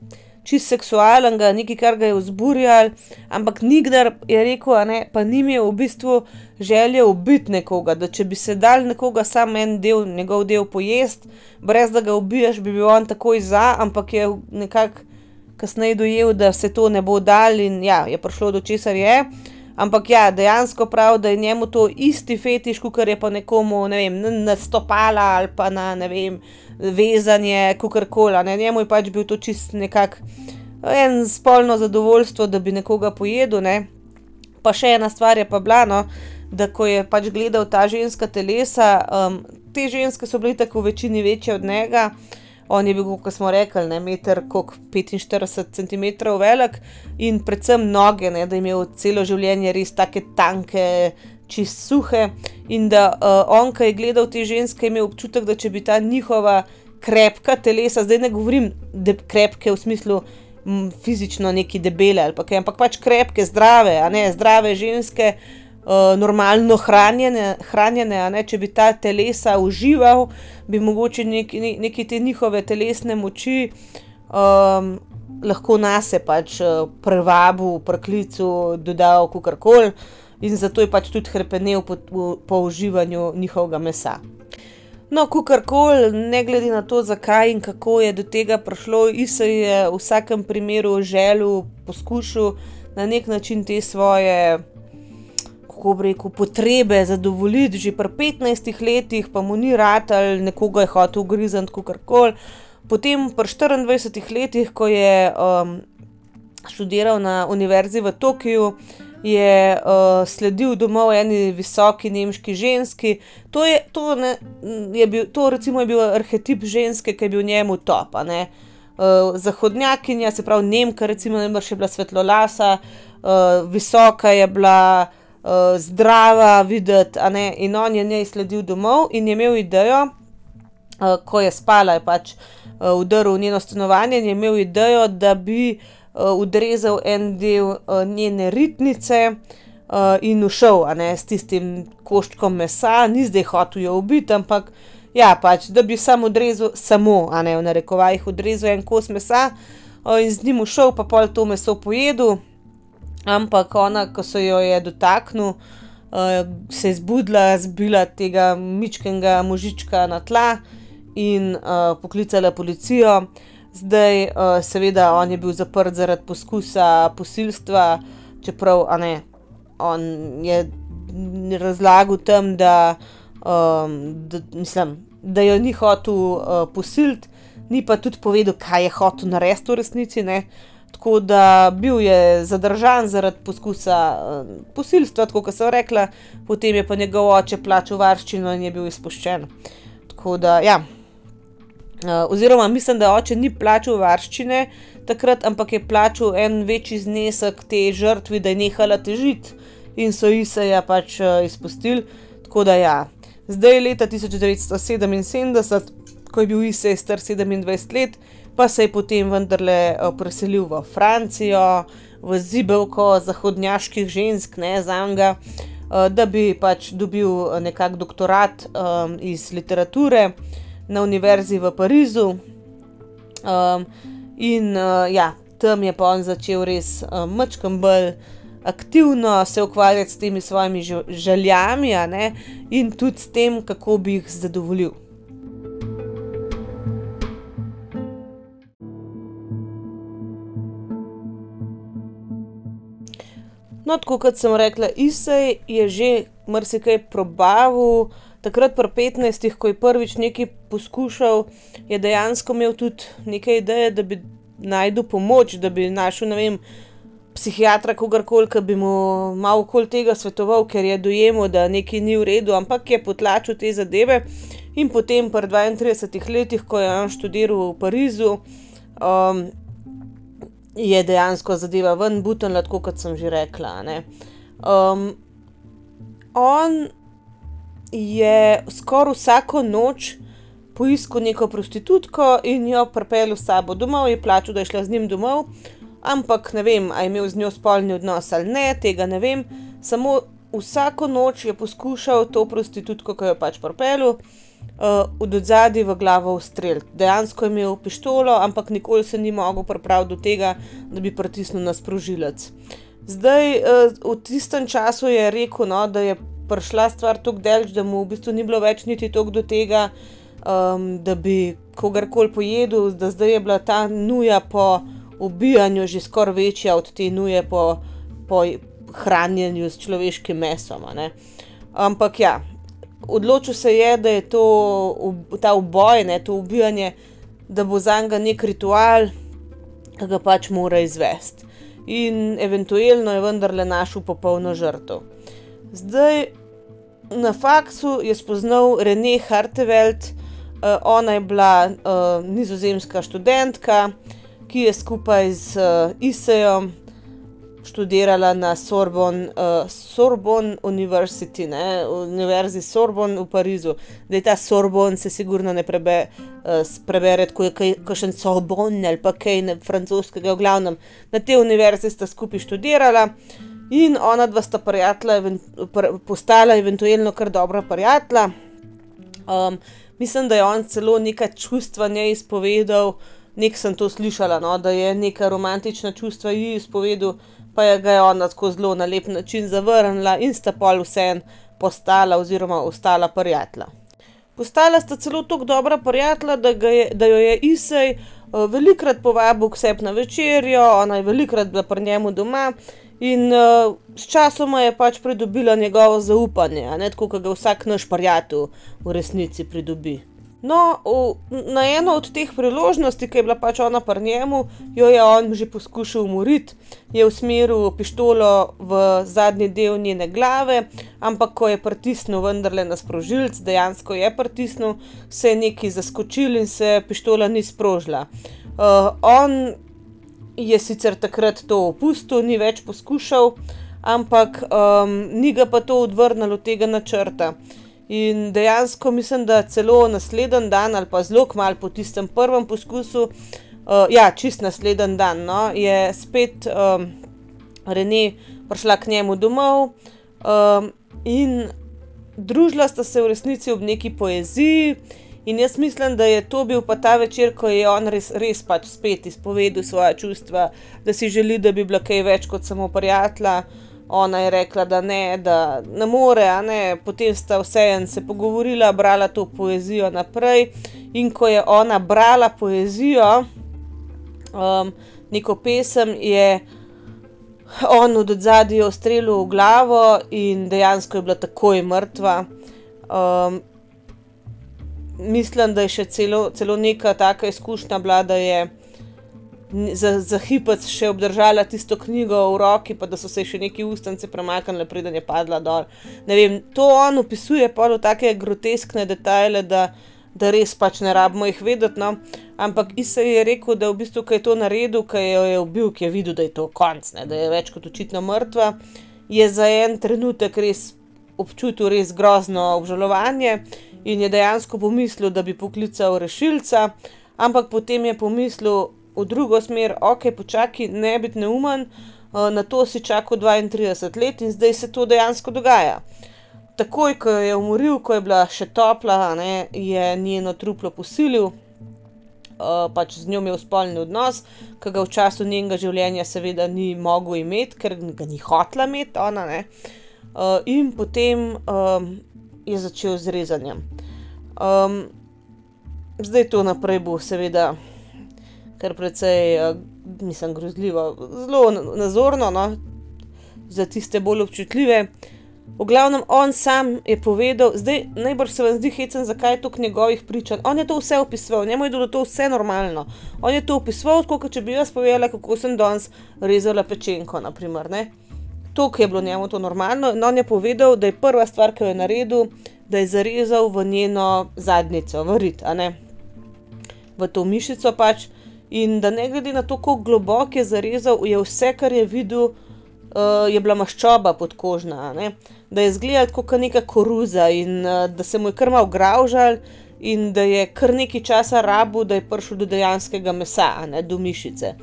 čist seksualnega, nekaj, kar ga je vzburjal, ampak nikdar je rekel, ne, pa ni imel v bistvu želje ubiti nekoga, da če bi se dal nekoga sam en del, njegov del pojesti, brez da ga ubiješ, bi bil on takoj za, ampak je nekako kasneje dojel, da se to ne bo dal in ja, je prišlo do česar je. Ampak ja, dejansko prav, da je njemu to isti fetiš, kot je pa nekomu, ne vem, na stopala ali pa na ne vem, vezanje, kakorkoli. Njemu je pač bil to čist nekak en spolno zadovoljstvo, da bi nekoga pojedel. Ne? Pa še ena stvar je pa bila, no, da ko je pač gledal ta ženska telesa, um, te ženske so bile tako v večini večje od njega. On je bil, kot smo rekli, ne meter, kot 45 cm velik in predvsem noge, ne, da je imel celo življenje res tako tanke, čist suhe. In da uh, on, ki je gledal te ženske, je imel občutek, da če bi ta njihova krepka telesa, zdaj ne govorim, krepke v smislu m, fizično neki debele ali kaj, ampak pač krepke, zdrave, a ne zdrave ženske. Uh, normalno hranjene, hranjene ne, če bi ta telesa užival, bi mogoče neki, neki te njihove telesne moči um, lahko nas je pač uh, prevabil, preklical, dodal kakorkoli in zato je pač tudi hrpenel po, po uživanju njihovega mesa. No, kakorkoli, ne glede na to, zakaj in kako je do tega prišlo, Isa je v vsakem primeru želel, poskušal na nek način te svoje, kako bi rekel, potrebe zadovoljiti že pri 15 letih, pa mu ni rad ali nekoga je hotel ugrizniti, kakorkoli. Potem pri 24 letih, ko je um, študiral na univerzi v Tokiu, je uh, sledil domov eni visoki nemški ženski. To je, to ne, je bil, to recimo je bil arhetip ženske, ki je bil njemu top. Uh, zahodnjakinja, se pravi Nemka, recimo, ne še bila svetlolasa, uh, visoka je bila, uh, zdrava, videti, in on je njej sledil domov in je imel idejo, uh, ko je spala, je pač uh, vdrl v njeno stanovanje in je imel idejo, da bi uh, odrezal en del uh, njene ritnice uh, in ušel ne, s tistim koščkom mesa, ni zdaj hotel jo ubiti, ampak ja, pač, da bi sam odrezal, samo, a ne v narekovajih, odrezal en kos mesa uh, in z njim ušel, pa pol to meso pojedel. Ampak ona, ko se jo je dotaknil, uh, se je zbudila, zbila tega mičkega možička na tla in uh, poklicala policijo. Zdaj, uh, seveda, on je bil zaprt zaradi poskusa posilstva, čeprav ne, on je razlagal tam, da, um, da, mislim, da jo ni hotel uh, posiliti, ni pa tudi povedal, kaj je hotel narediti v resnici. Ne. Tako da bil je zadržan zaradi poskusa uh, posilstva, kot sem rekla, potem je pa njegov oče plačal varščino in je bil izpuščen. Tako da, ja. Uh, oziroma, mislim, da oče ni plačal varščine takrat, ampak je plačal en večji znesek te žrtvi, da je nehala težiti in so Isaja pač uh, izpustili. Tako da ja, zdaj je leta 1977, ko je bil Isaj star 27 let, pa se je potem vendarle uh, preselil v Francijo, v zibelko zahodnjaških žensk, ne za njega, uh, da bi pač dobil nekak doktorat um, iz literature na univerzi v Parizu. Um, in uh, ja, tam je pa on začel res um, mačkam bolj aktivno se ukvarjati s temi svojimi željami in tudi s tem, kako bi jih zadovoljil. No, tako kot sem rekla, Isej je že marsikaj probavil, takrat pri 15, ko je prvič nekaj poskušal, je dejansko imel tudi neke ideje, da bi najdel pomoč, da bi našel, ne vem, psihiatra, kogarkoli, ki bi mu malo okoli tega svetoval, ker je dojemal, da nekaj ni v redu, ampak je potlačil te zadeve. In potem, pri 32 letih, ko je on študiral v Parizu, um, je dejansko zadeva ven, butila, kot sem že rekla. Um, on je skoraj vsako noč poiskal neko prostitutko in jo pripeljal s sabo domov, je plačal, da je šla z njim domov, ampak ne vem, ali je imel z njo spolni odnos ali ne, tega ne vem. Samo vsako noč je poskušal to prostitutko, ki jo je pač pripeljal, uh, od zadaj v glavo ustreliti. Dejansko je imel pištolo, ampak nikoli se ni mogel pripraviti do tega, da bi pritisnil na sprožilec. Zdaj, uh, v tistem času je rekel, no, da je prišla stvar tako delž, da mu v bistvu ni bilo več niti toliko do tega, um, da bi kogarkoli pojedel, da zdaj je bila ta nuja po ubijanju že skoraj večja od te nuje po, po hranjenju s človeškim mesom. Ampak ja, odločil se je, da je to ta uboj, ne, to ubijanje, da bo za njega nek ritual, ki ga pač mora izvesti. In eventualno je vendarle našel popolno žrtev. Zdaj na faksu je spoznal Rene Harteveld, uh, ona je bila uh, nizozemska študentka, ki je skupaj z uh, Isejem študirala na Sorbonne, uh, Sorbonne University, ne, Univerzi Sorbonne v Parizu. Da je ta Sorbonne se sigurno ne prebe, uh, prebere, kot je kakšen Sorbonne ali pa kaj ne, francoskega, v glavnem. Na te univerzi sta skupaj študirala. In ona dva sta prijatelja, postala eventualno kar dobra prijatelja. Um, mislim, da je on celo nekaj čustva njej izpovedal, nek sem to slišala, no, da je neka romantična čustva ji izpovedal, pa je ga je ona tako zelo na lep način zavrnila in sta pol vse en postala oziroma ostala prijatelja. Postala sta celo tako dobra prijatelja, da, je, da jo je Isej uh, velikokrat povabil k sebi na večerjo, ona je velikokrat bila pri njemu doma. In uh, s časom je pač pridobila njegovo zaupanje, ne tako, kot ga vsak naš prijatelj v resnici pridobi. No, v, na eno od teh priložnosti, ki je bila pač ona pri njemu, jo je on že poskušal umoriti, je usmeril pištolo v zadnji del njene glave, ampak ko je pritisnil vendarle na sprožilec, dejansko je pritisnil, se je nekaj zaskočil in se pištola ni sprožila. Uh, on je sicer takrat to opustil, ni več poskušal, ampak um, ni ga pa to odvrnilo od tega načrta. In dejansko mislim, da celo naslednji dan ali pa zelo kmalo po tistem prvem poskusu, uh, ja, čist naslednji dan, no, je spet um, Rene prišla k njemu domov um, in družila sta se v resnici ob neki poeziji. In jaz mislim, da je to bil pa ta večer, ko je on res, res pač spet izpovedal svoje čustva, da si želi, da bi bila kaj več kot samo prijatelja ona je rekla, da ne, da ne more, ne. potem sta vseeno se pogovorila, brala to poezijo naprej. In ko je ona brala poezijo, um, neko pesem, je on od zadaj ustrelil v glavo in dejansko je bila takoj mrtva. Um, mislim, da je še celo, celo neka taka izkušnja bila, da je za, za hipec še obdržala tisto knjigo v roki, pa da so se še neki ustnice premaknile, preden je padla dol. Ne vem, to on opisuje pa v take groteskne detajle, da, da res pač ne rabimo jih vedeti. No? Ampak Isa je rekel, da v bistvu, je to naredil, ki jo je ubil, ki je videl, da je to konc, ne? da je več kot očitno mrtva, je za en trenutek res občutil res grozno obžalovanje in je dejansko pomislil, da bi poklical rešilca, ampak potem je pomislil, v drugo smer, ok, počakaj, ne biti neumen, uh, na to si čakal 32 let in zdaj se to dejansko dogaja. Takoj, ko jo je umoril, ko je bila še topla, ne, je njeno truplo posilil, uh, pač z njo imel spolni odnos, ki ga v času njenega življenja seveda ni mogel imeti, ker ga ni hotla imeti, ona ne. Uh, in potem um, je začel z rezanjem. Um, zdaj to naprej bo seveda kar precej, uh, mislim, grozljivo, zelo nazorno, no, za tiste bolj občutljive. V glavnem, on sam je povedal, zdaj najbolj se vam zdi hecen, zakaj je to k njegovih pričanj. On je to vse opisoval, njemu je bilo to vse normalno. On je to opisoval, kot če bi jaz povedala, kako sem danes rezala pečenko. Naprimer, to, ki je bilo njemu to normalno. In on je povedal, da je prva stvar, ki jo je naredil, da je zarezal v njeno zadnjico, v rit, v to mišico pač. In da ne glede na to, kako globoko je zarezal, je vse, kar je videl, uh, je bila maščoba podkožna, ne? da je izgledal kot neka koruza in uh, da se mu je kar mal graužal in da je kar nekaj časa rabu, da je prišel do dejanskega mesa, ne do mišice.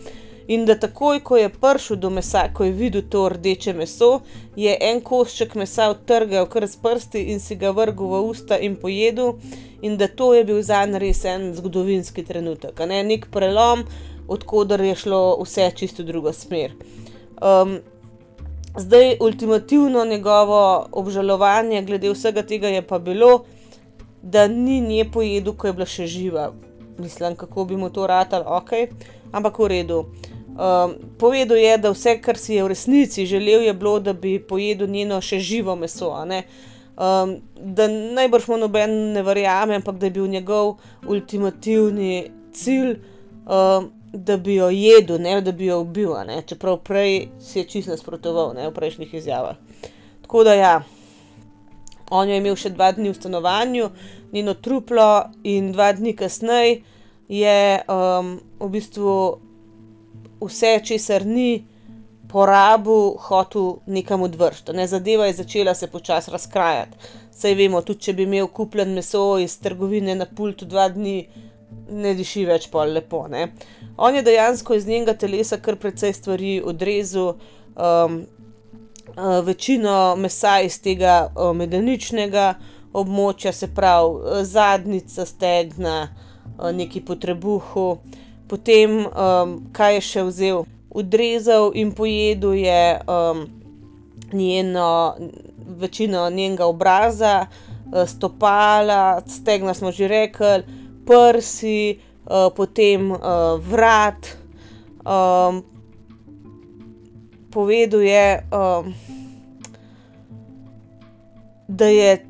In da takoj, ko je prišel do mesa, ko je videl to rdeče meso, je en košček mesa odtrgal kar s prsti in si ga vrgel v usta in pojedel in da to je bil za njega res en zgodovinski trenutek, ne nek prelom, odkudar je šlo vse čisto drugo smer. Um, zdaj, ultimativno njegovo obžalovanje glede vsega tega je pa bilo, da ni nje pojedel, ko je bila še živa. Mislim, kako bi mu to ratal, ok, ampak v redu. Um, povedal je, da vse, kar si je v resnici želel, je bilo, da bi pojedel njeno še živo meso. Um, da najbrž mu noben ne verjame, ampak da je bil njegov ultimativni cilj, um, da bi jo jedel, ne da bi jo ubil, čeprav prej si je čist nasprotoval ne? v prejšnjih izjavah. Tako da ja, on je imel še dva dni v stanovanju, njeno truplo, in dva dni kasneje je um, v bistvu vse, česar ni porabu hotel nekam odvršiti. Ne, zadeva je začela se počasi razkrajati. Saj vemo, tudi če bi imel kupljen meso iz trgovine na pultu dva dni, ne diši več pol lepo. Ne. On je dejansko iz njenega telesa kar precej stvari odrezal, um, uh, večino mesa iz tega uh, medeničnega območja, se pravi zadnjica, stegna, uh, neki potrebuhu. Potem, um, kaj je še vzel? odrezal in pojedel je um, njeno, večino njenega obraza, uh, stopala, stegna smo že rekli, prsi, uh, potem uh, vrat. Um, povedal je, um, da je,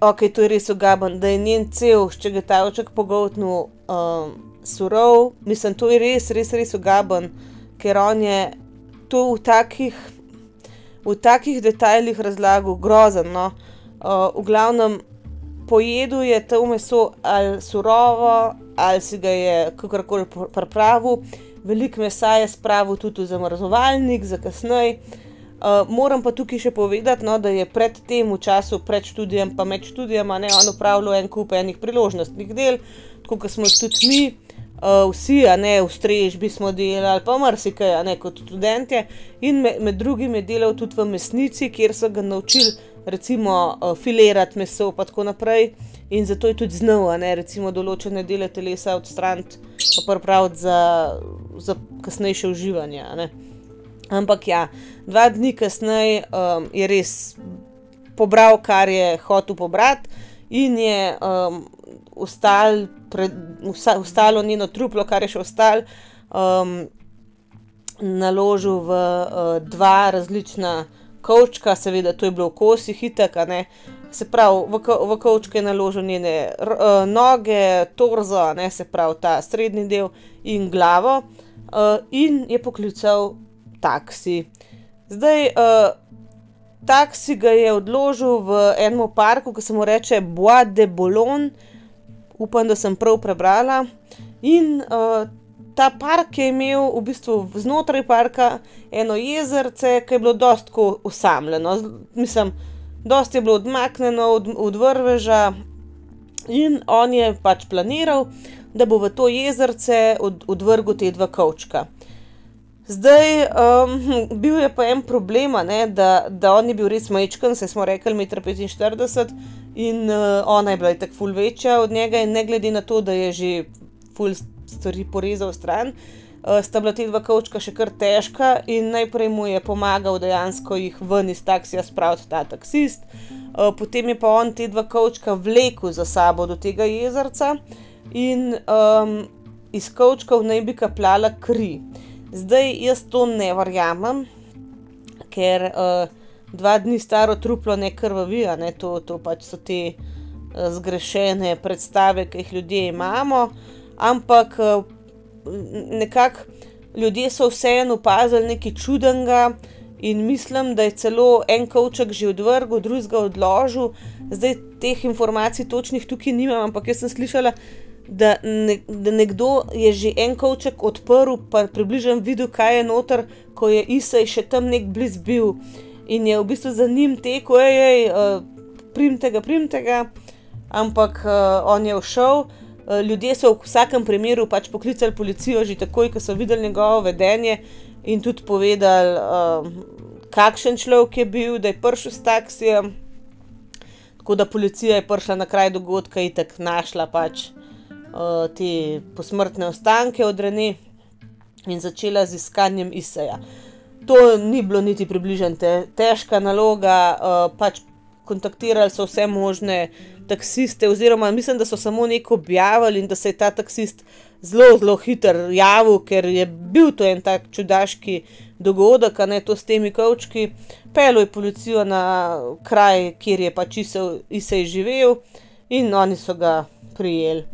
ok, to je res ugaben, da je njen cel ščegetavček pogotnil um, surov. Mislim, to je res, res, res ugaben, ker on je to v takih, v takih detajlih razlagal grozen. No? Uh, v glavnem, pojedel je to meso ali surovo, ali si ga je kakorkoli pripravil. Veliko mesa je spravil tudi v zamrzovalnik za kasneje. Uh, moram pa tukaj še povedati, no, da je pred tem, v času pred študijem, pa med študijem, ne on upravljal en kup enih priložnostnih del, kot smo jih tudi mi, uh, vsi, a ne v strežbi smo delali, pa marsikaj, ne kot študente. In med, med drugim je delal tudi v mesnici, kjer so ga naučili, recimo, uh, filirati meso in tako naprej. In zato je tudi znal, ne recimo določene dele telesa odstraniti, pa pripraviti za, za kasnejše uživanje. Ampak ja, dva dni kasneje um, je res pobral, kar je hotel pobrati, in je um, ustal, pred, usta, ustalo njeno truplo, kar je še ostalo, um, naložil v uh, dva različna kavčka, seveda, to je bilo v kosih, hitek, ne. Se pravi, v, v kavčke je naložil njene uh, noge, torzo, ne, se pravi, ta srednji del in glavo, uh, in je poklical taksi. Zdaj, uh, taksi ga je odložil v enem parku, ki se mu reče Bois de Boulogne, upam, da sem prav prebrala. In uh, ta park je imel v bistvu znotraj parka eno jezerce, ki je bilo dosto usamljeno. Mislim, dosti je bilo odmaknjeno od, od vrveža, in on je pač planiral, da bo v to jezerce od, odvrgel te dva kavčka. Zdaj, um, bil je pa en problem, ne, da, da on je bil res majčken, se smo rekli, 1,45 m in uh, ona je bila tako ful večja od njega, in ne glede na to, da je že ful stvari porezal stran, uh, sta bila te dva kavčka še kar težka in najprej mu je pomagal dejansko jih ven iz taksija spraviti ta taksist, uh, potem je pa on te dva kavčka vlekel za sabo do tega jezerca in um, iz kavčkov naj bi kapljala kri. Zdaj jaz to ne verjamem, ker uh, dva dni staro truplo ne krvavi, ne to, to pač so te uh, zgrešene predstave, ki jih ljudje imamo. Ampak uh, nekako ljudje so vseeno opazili nekaj čudenega. In mislim, da je celo en kavček že odvrgel, drugega odložil. Zdaj teh informacij točnih tukaj nimam, ampak jaz sem slišala, da, ne, da nekdo je že en kavček odprl, pa približno videl, kaj je noter, ko je Isaj še tam nek bliz bil. In je v bistvu za njim tekel, hej, uh, primte ga, primte ga, ampak uh, on je všel. Uh, ljudje so v vsakem primeru pač poklicali policijo, že takoj, ko so videli njegovo vedenje in tudi povedali, uh, kakšen človek je bil, da je prišel s taksijem. Tako da policija je prišla na kraj dogodka in tako našla pač uh, te posmrtne ostanke od Rene in začela z iskanjem Isaja. To ni bilo niti približno te, težka naloga, uh, pač kontaktirali so vse možne taksiste, oziroma mislim, da so samo nekaj objavili in da se je ta taksist zelo, zelo hiter javil, ker je bil to en tak čudaški dogodek, a ne to s temi kavčki. Pelo je policijo na kraj, kjer je pač Isaj živel in oni so ga prijeli.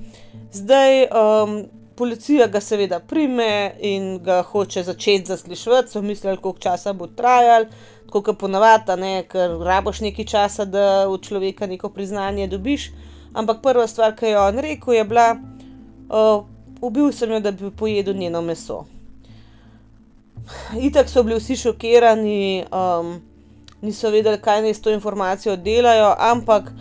Zdaj, um, policija ga seveda prime in ga hoče začeti zaslišati, so mislili, koliko časa bo trajal, tako kot ponavadi, ne, ker raboš nekaj časa, da od človeka neko priznanje dobiš. Ampak prva stvar, ki je on rekel, je bila, uh, ubil sem jo, da bi pojedel njeno meso. Itak so bili vsi šokirani, um, niso vedeli, kaj naj s to informacijo delajo, ampak.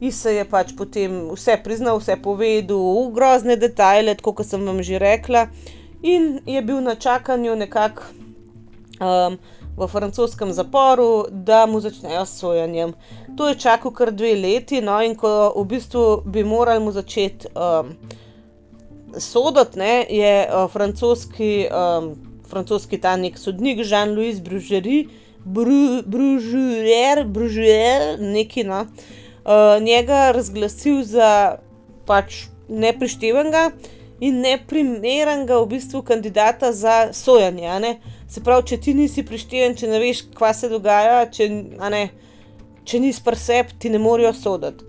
Isa je pač potem vse priznal, vse povedal, v grozne detajle, kot sem vam že rekla, in je bil na čakanju nekako um, v francoskem zaporu, da mu začnejo s sojenjem. To je čakal kar dve leti, no in ko v bistvu bi morali mu začeti um, soditi, je uh, francoski, um, francoski ta nek sodnik Jean-Louis Brugerie, Brugerie, Brugerie, neki no. Uh, njega razglasil za pač neprištevenega in neprimernega v bistvu kandidata za sojanje. Se pravi, če ti nisi prišteven, če ne veš, kva se dogaja, če, ne, če nisi preseb, ti ne morejo soditi.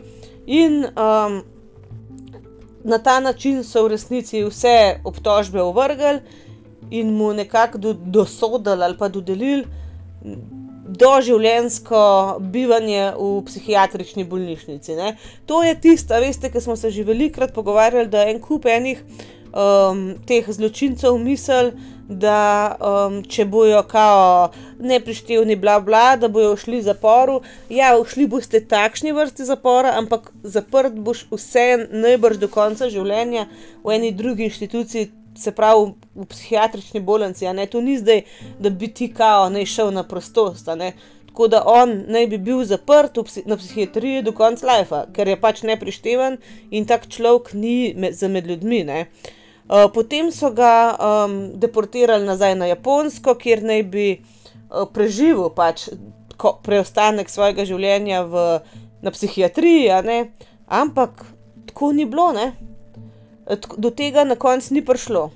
In um, na ta način so v resnici vse obtožbe ovrgli in mu nekako do, dosodili ali pa dodelili doživljensko bivanje v psihiatrični bolnišnici. Ne. To je tisto, veste, ki smo se že velikokrat pogovarjali, da en kup enih um, teh zločincev misli, da um, če bojo kao neprištevni, bla bla, da bojo šli v zaporu. Ja, šli boste takšni vrsti zapora, ampak zaprt boš vse najbrž do konca življenja v eni drugi inštituciji, se pravi v psihiatrični bolnici. To ni zdaj, da bi ti kao naj šel na prostost. Tako da on naj bi bil zaprt psi na psihiatriji do konca lajfa, ker je pač neprišteven in tak človek ni med, za med ljudmi. Uh, potem so ga um, deportirali nazaj na Japonsko, kjer naj bi uh, preživel pač ko, preostanek svojega življenja v, na psihiatriji, ampak tako ni bilo. Ne? Do tega na koncu ni prišlo.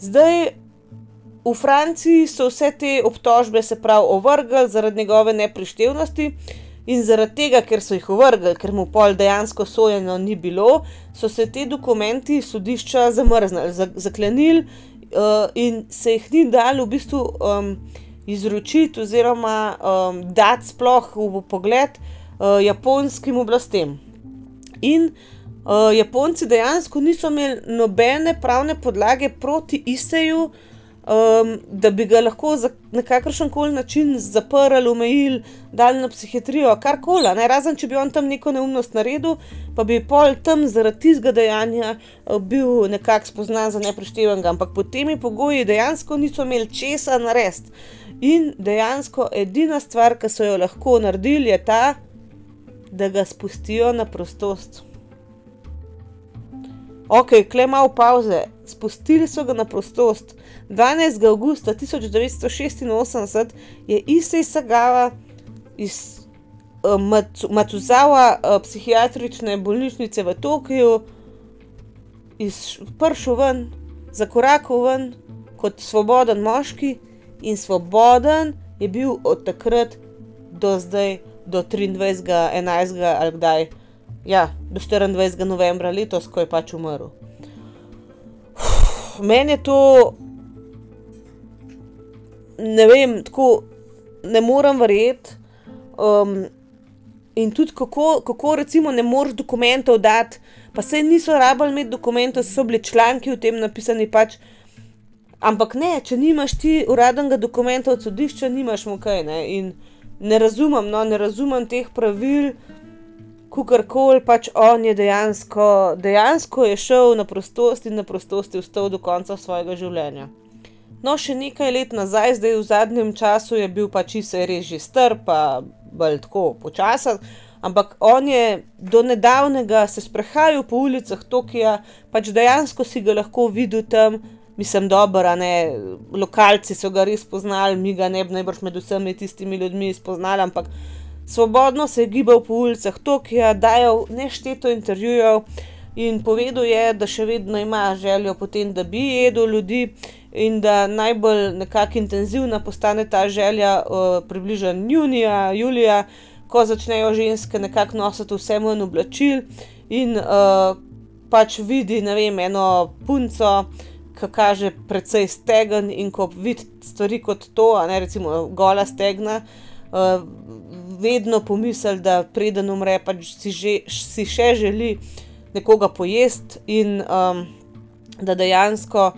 Zdaj, v Franciji so vse te obtožbe, se pravi, ovrgli zaradi njegove neprištevnosti in zaradi tega, ker so jih ovrgli, ker mu pol dejansko sojeno ni bilo, so se ti dokumenti sodišča zamrznili, zaklenili uh, in se jih ni dal v bistvu um, izročiti oziroma um, dati sploh v pogled uh, japonskim oblastem. In Uh, Japonci dejansko niso imeli nobene pravne podlage proti Iseju, um, da bi ga lahko na kakršen koli način zaprli, omejili, dali na psihiatrijo, karkoli. Razen če bi on tam neko neumnost naredil, pa bi pol tam zaradi tistega dejanja uh, bil nekako spoznan za neprištevenega. Ampak pod temi pogoji dejansko niso imeli česa narediti. In dejansko edina stvar, ki so jo lahko naredili, je ta, da ga spustijo na prostost. Ok, klej malo pauze. Spustili so ga na prostost. 12. augusta 1986 je Isej Sagava iz uh, Matuzava uh, psihiatrične bolnišnice v Tokiu prišel ven, zakorakal ven kot svoboden moški in svoboden je bil od takrat do zdaj, do 23. 11. ali kdaj ja, do 24. novembra letos, ko je pač umrl. Meni je to, ne vem, tako ne morem verjeti. Um, in tudi kako, kako recimo, ne moreš dokumentov dati, pa se niso rabili imeti dokumentov, so bili članki v tem napisani. Pač, ampak ne, če nimaš ti uradnega dokumenta od sodišča, nimaš mu kaj. Ne? In ne razumem, no, ne razumem teh pravil kakorkoli pač on je dejansko, dejansko je šel na prostost in na prostosti vstal do konca svojega življenja. No, še nekaj let nazaj, zdaj v zadnjem času je bil pač se res že strp, pa bolj tako počasen. Ampak on je do nedavnega se sprehajal po ulicah Tokija, pač dejansko si ga lahko videl tam, mislim, dobro, ne, lokalci so ga res poznali, mi ga ne bi najbrž med vsemi tistimi ljudmi spoznali, ampak Svobodno se je gibal po ulicah Tokija, dajal nešteto intervjujev in povedal je, da še vedno ima željo potem, da bi jedel ljudi in da najbolj nekako intenzivna postane ta želja uh, približno junija, julija, ko začnejo ženske nekako nositi vse manj oblačil in uh, pač vidi, ne vem, eno punco, ki kaže precej stegen in ko vidi stvari kot to, ne recimo gola stegna. Uh, vedno pomislil, da preden umre, pač si, že, si še želi nekoga pojesti in um, da dejansko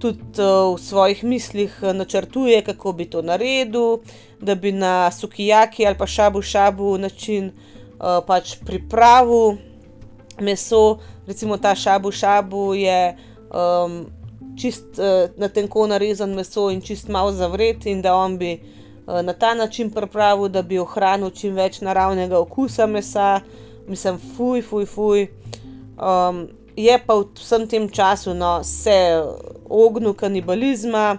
tudi uh, v svojih mislih uh, načrtuje, kako bi to naredil, da bi na sukijaki ali pa šabu šabu način uh, pač pripravil meso. Recimo ta šabu šabu je. Um, Čist uh, na tenko narezan meso in čist malo zavret, in da on bi uh, Eh, na ta način pripravil, da bi ohranil čim več naravnega okusa mesa, mislim, fuj, fuj, fuj. Um, je pa v vsem tem času no, se ognil kanibalizma,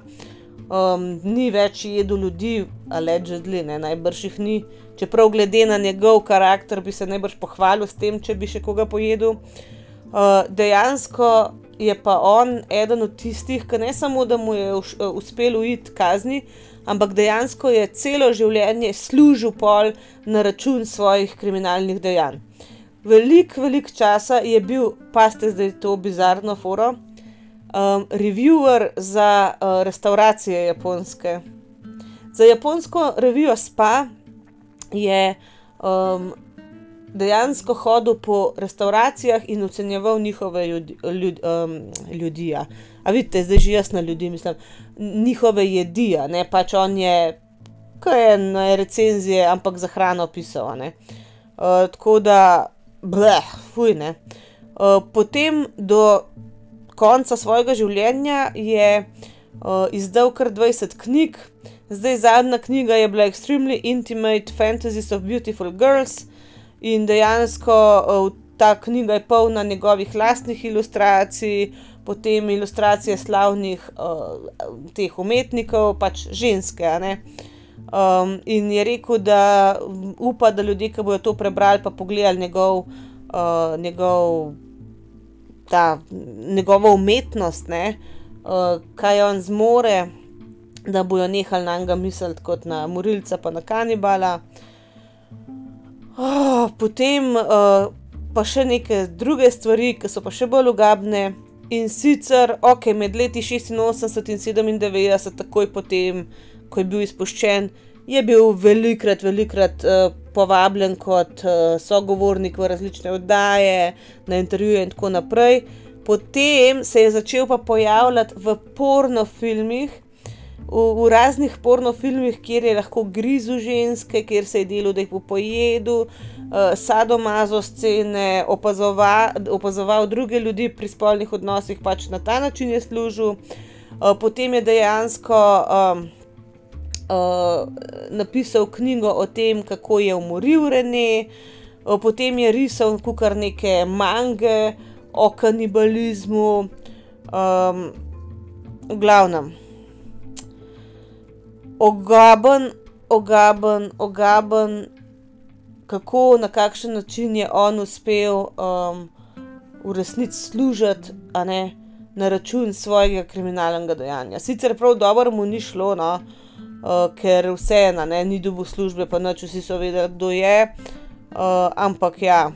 um, ni več jedel ljudi, allegedly, ne, najbrž jih ni, čeprav glede na njegov karakter bi se najbrž pohvalil s tem, če bi še koga pojedel. Uh, dejansko je pa on eden od tistih, ki ne samo, da mu je uh, uspelo iti kazni, ampak dejansko je celo življenje služil pol na račun svojih kriminalnih dejanj. Veliko, veliko časa je bil, pa ste zdaj to bizarno foro, um, reviewer za uh, restauracije japonske. Za japonsko revijo Spa je um, dejansko hodil po restauracijah in ocenjeval njihove ljudi. Ljud, um, ljudi ja. A vidite, zdaj že jaz na ljudi mislim, njihove jedi, ne pač on je, kaj je na recenzije, ampak za hrano pisal. Uh, tako da, bleh, fuj ne. Uh, potem do konca svojega življenja je uh, izdal kar 20 knjig. Zdaj, zadnja knjiga je bila Extremely Intimate Fantasies of Beautiful Girls in dejansko uh, ta knjiga je polna njegovih lastnih ilustracij, potem ilustracije slavnih uh, teh umetnikov, pač ženske. Um, in je rekel, da upa, da ljudje, ki bodo to prebrali, pa pogledali njegov, uh, njegov, ta, njegovo umetnost, ne, uh, kaj on zmore da bojo nehali na njega misliti kot na morilca, pa na kanibala. Oh, potem uh, pa še neke druge stvari, ki so pa še bolj ugabne. In sicer, ok, med leti 86 in 97, takoj potem, ko je bil izpuščen, je bil velikrat, velikrat uh, povabljen kot uh, sogovornik v različne oddaje, na intervjuje in tako naprej. Potem se je začel pa pojavljati v pornofilmih, v, v raznih pornofilmih, kjer je lahko grizu ženske, kjer se je delo, da jih bo pojedel, uh, sadomazo scene, opazova, opazoval druge ljudi pri spolnih odnosih, pač na ta način je služil. Uh, potem je dejansko um, uh, napisal knjigo o tem, kako je umoril Rene, uh, potem je risal kar neke mange o kanibalizmu. Um, v glavnem ogaben, ogaben, ogaben, kako na kakšen način je on uspel um, v resnici služiti, a ne na račun svojega kriminalnega dejanja. Sicer prav dobro mu ni šlo, no, uh, ker vseeno ni dobil službe, pa noč vsi so vedeli, kdo je. Uh, ampak ja.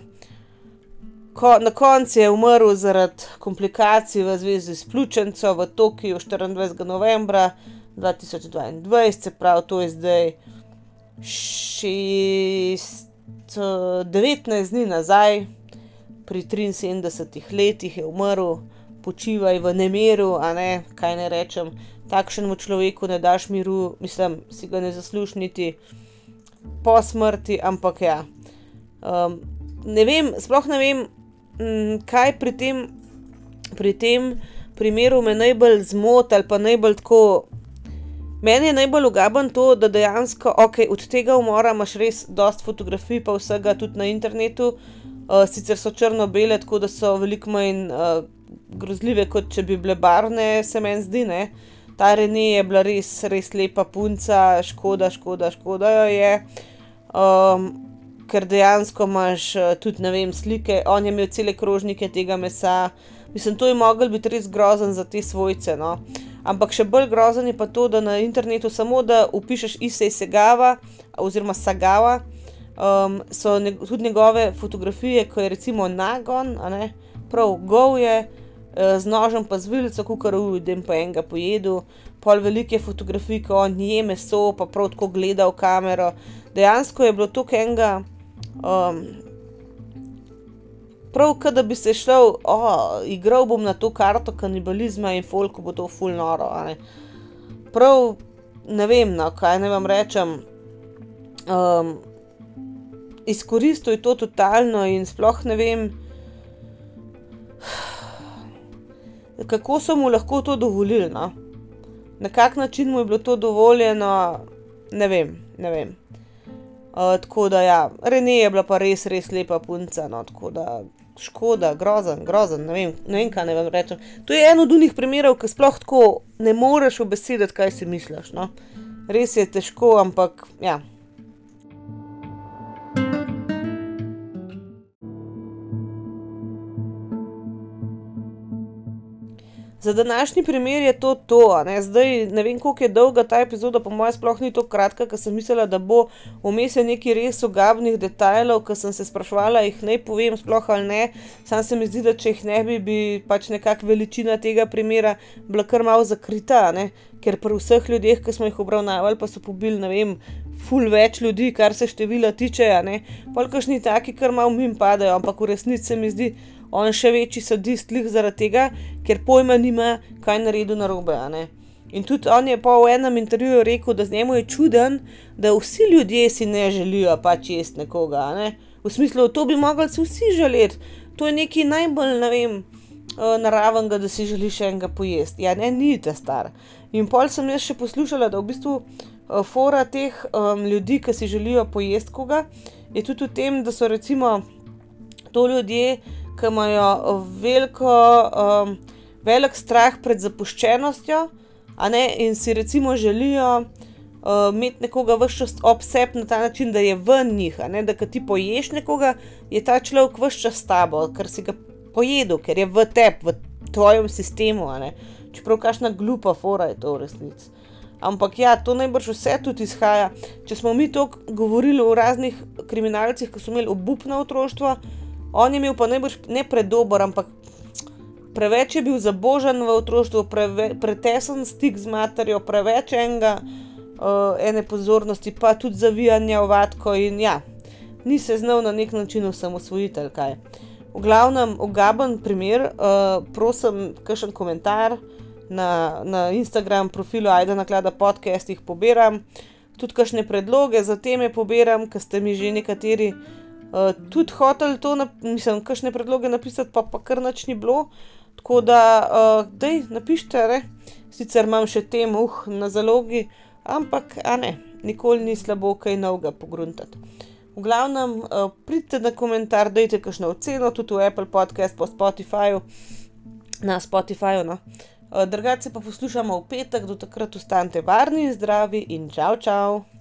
Ko, na koncu je umrl zaradi komplikacij v zvezi s pljučnico v Tokiu 24. novembra 2022, se pravi, to je zdaj 6, 19 dni nazaj, pri 73 letih je umrl, počivaj v nemiru, a ne kaj ne rečem. Takšnemu človeku ne daš miru, mislim, si ga ne zaslužniti po smrti, ampak ja. Um, ne vem, sploh ne vem, m, kaj pri tem, pri tem primeru me najbolj zmoti ali pa najbolj tako Meni je najbolj ugaben to, da dejansko okay, od tega umora imaš res dosta fotografij, pa vsega tudi na internetu, uh, sicer so črno-bele, tako da so veliko manj uh, grozljive, kot če bi bile barvne, se meni zdi. Ne? Ta Rene je bila res, res lepa punca, škoda, škoda, škoda jo je. Um, ker dejansko imaš uh, tudi, ne vem, slike, on je imel cele krožnike tega mesa. Mislim, to je mogel biti res grozen za te svojce. No? Ampak še bolj grozen je pa to, da na internetu samo da upišeš Isej Segava oziroma Sagava, um, so ne, tudi njegove fotografije, ko je recimo nagon, prav gov je, uh, z nožem pa z vilico, kukar uvidem pa enega pojedu, pol velike fotografije, ko on je meso, pa prav tako gleda v kamero. Dejansko je bilo to enega. Um, prav, da bi se šel, oh, igral bom na to karto kanibalizma in folko bo to full noro. Ne? Prav, ne vem, no, kaj ne vam rečem. Um, izkoristil je to totalno in sploh ne vem, kako so mu lahko to dovolili. No? Na kak način mu je bilo to dovoljeno, ne vem. Ne vem. Uh, tako da, ja, Rene je bila pa res, res lepa punca. No, tako da, škoda, grozen, grozen, ne vem, ne vem kaj ne vam rečem. To je eno od unih primerov, ki sploh tako ne moreš obesediti, kaj si misliš. No? res je težko, ampak ja. Za današnji primer je to to. Ne? Zdaj ne vem, koliko je dolga ta epizoda, po mojem, sploh ni tako kratka, ker sem mislila, da bo vmes nekaj res ogabnih detajlov, ker sem se sprašvala, jih naj povem, sploh ali ne. Sam se mi zdi, da če jih ne bi, bi pač nekakšna veličina tega primera bila kar malo zakrita, ne? ker pri vseh ljudeh, ki smo jih obravnavali, pa so pobili, ne vem. Ful več ljudi, kar se števila tiče, polkašni taki, kar malo mim padajo, ampak v resnici se mi zdi, on še večji sadist, lih zaradi tega, ker pojma nima, kaj naredil na robe. In tudi on je pa v enem intervjuju rekel, da z njemu je čuden, da vsi ljudje si ne želijo pač jesti nekoga. Ne? V smislu, to bi mogli si vsi želeti, to je nekaj najbolj, ne vem, naravnega, da si želiš enega pojesti. Ja, ne, ni ta star. In pol sem jaz še poslušala, da v bistvu fora teh um, ljudi, ki si želijo pojesti koga, je tudi v tem, da so recimo to ljudje, ki imajo veliko, um, velik strah pred zapuščenostjo, in si recimo želijo uh, imeti nekoga vse čas ob sebi na ta način, da je v njih, da ko ti poješ nekoga, je ta človek vse čas s tabo, ker si ga pojedel, ker je v tebi, v tvojem sistemu. Čeprav kašna glupa fora je to v resnici. Ampak ja, to najbrž vse tudi izhaja. Če smo mi to govorili o raznih kriminalcih, ki so imeli obupno otroštvo, On je imel pa najbrž ne predober, ampak preveč je bil zabožen v otroštvu, preve, pretesen stik z materjo, preveč enega, uh, ene pozornosti, pa tudi zavijanja v vatko in ja, ni se znal na nek način osamosvojiti. V glavnem, ugaben primer, uh, prosim, kakšen komentar na, na Instagram profilu Aida Naklada podcast, jih pobiram. Tudi kakšne predloge za teme pobiram, ker ste mi že nekateri tudi hotel to, mislim, kakšne predloge napisati, pa, pa kar noč ni bilo. Tako da, uh, dej, napišite, ne? sicer imam še tem, uh, na zalogi, ampak, a ne, nikoli ni slabo kaj novega pogruntati. V glavnem, uh, pridite na komentar, dajte kakšno oceno, tudi v Apple Podcast, po Spotifyju, na Spotifyju. No. Uh, Drugače pa poslušamo v petek, do takrat ostanite varni zdravi in čau, čau!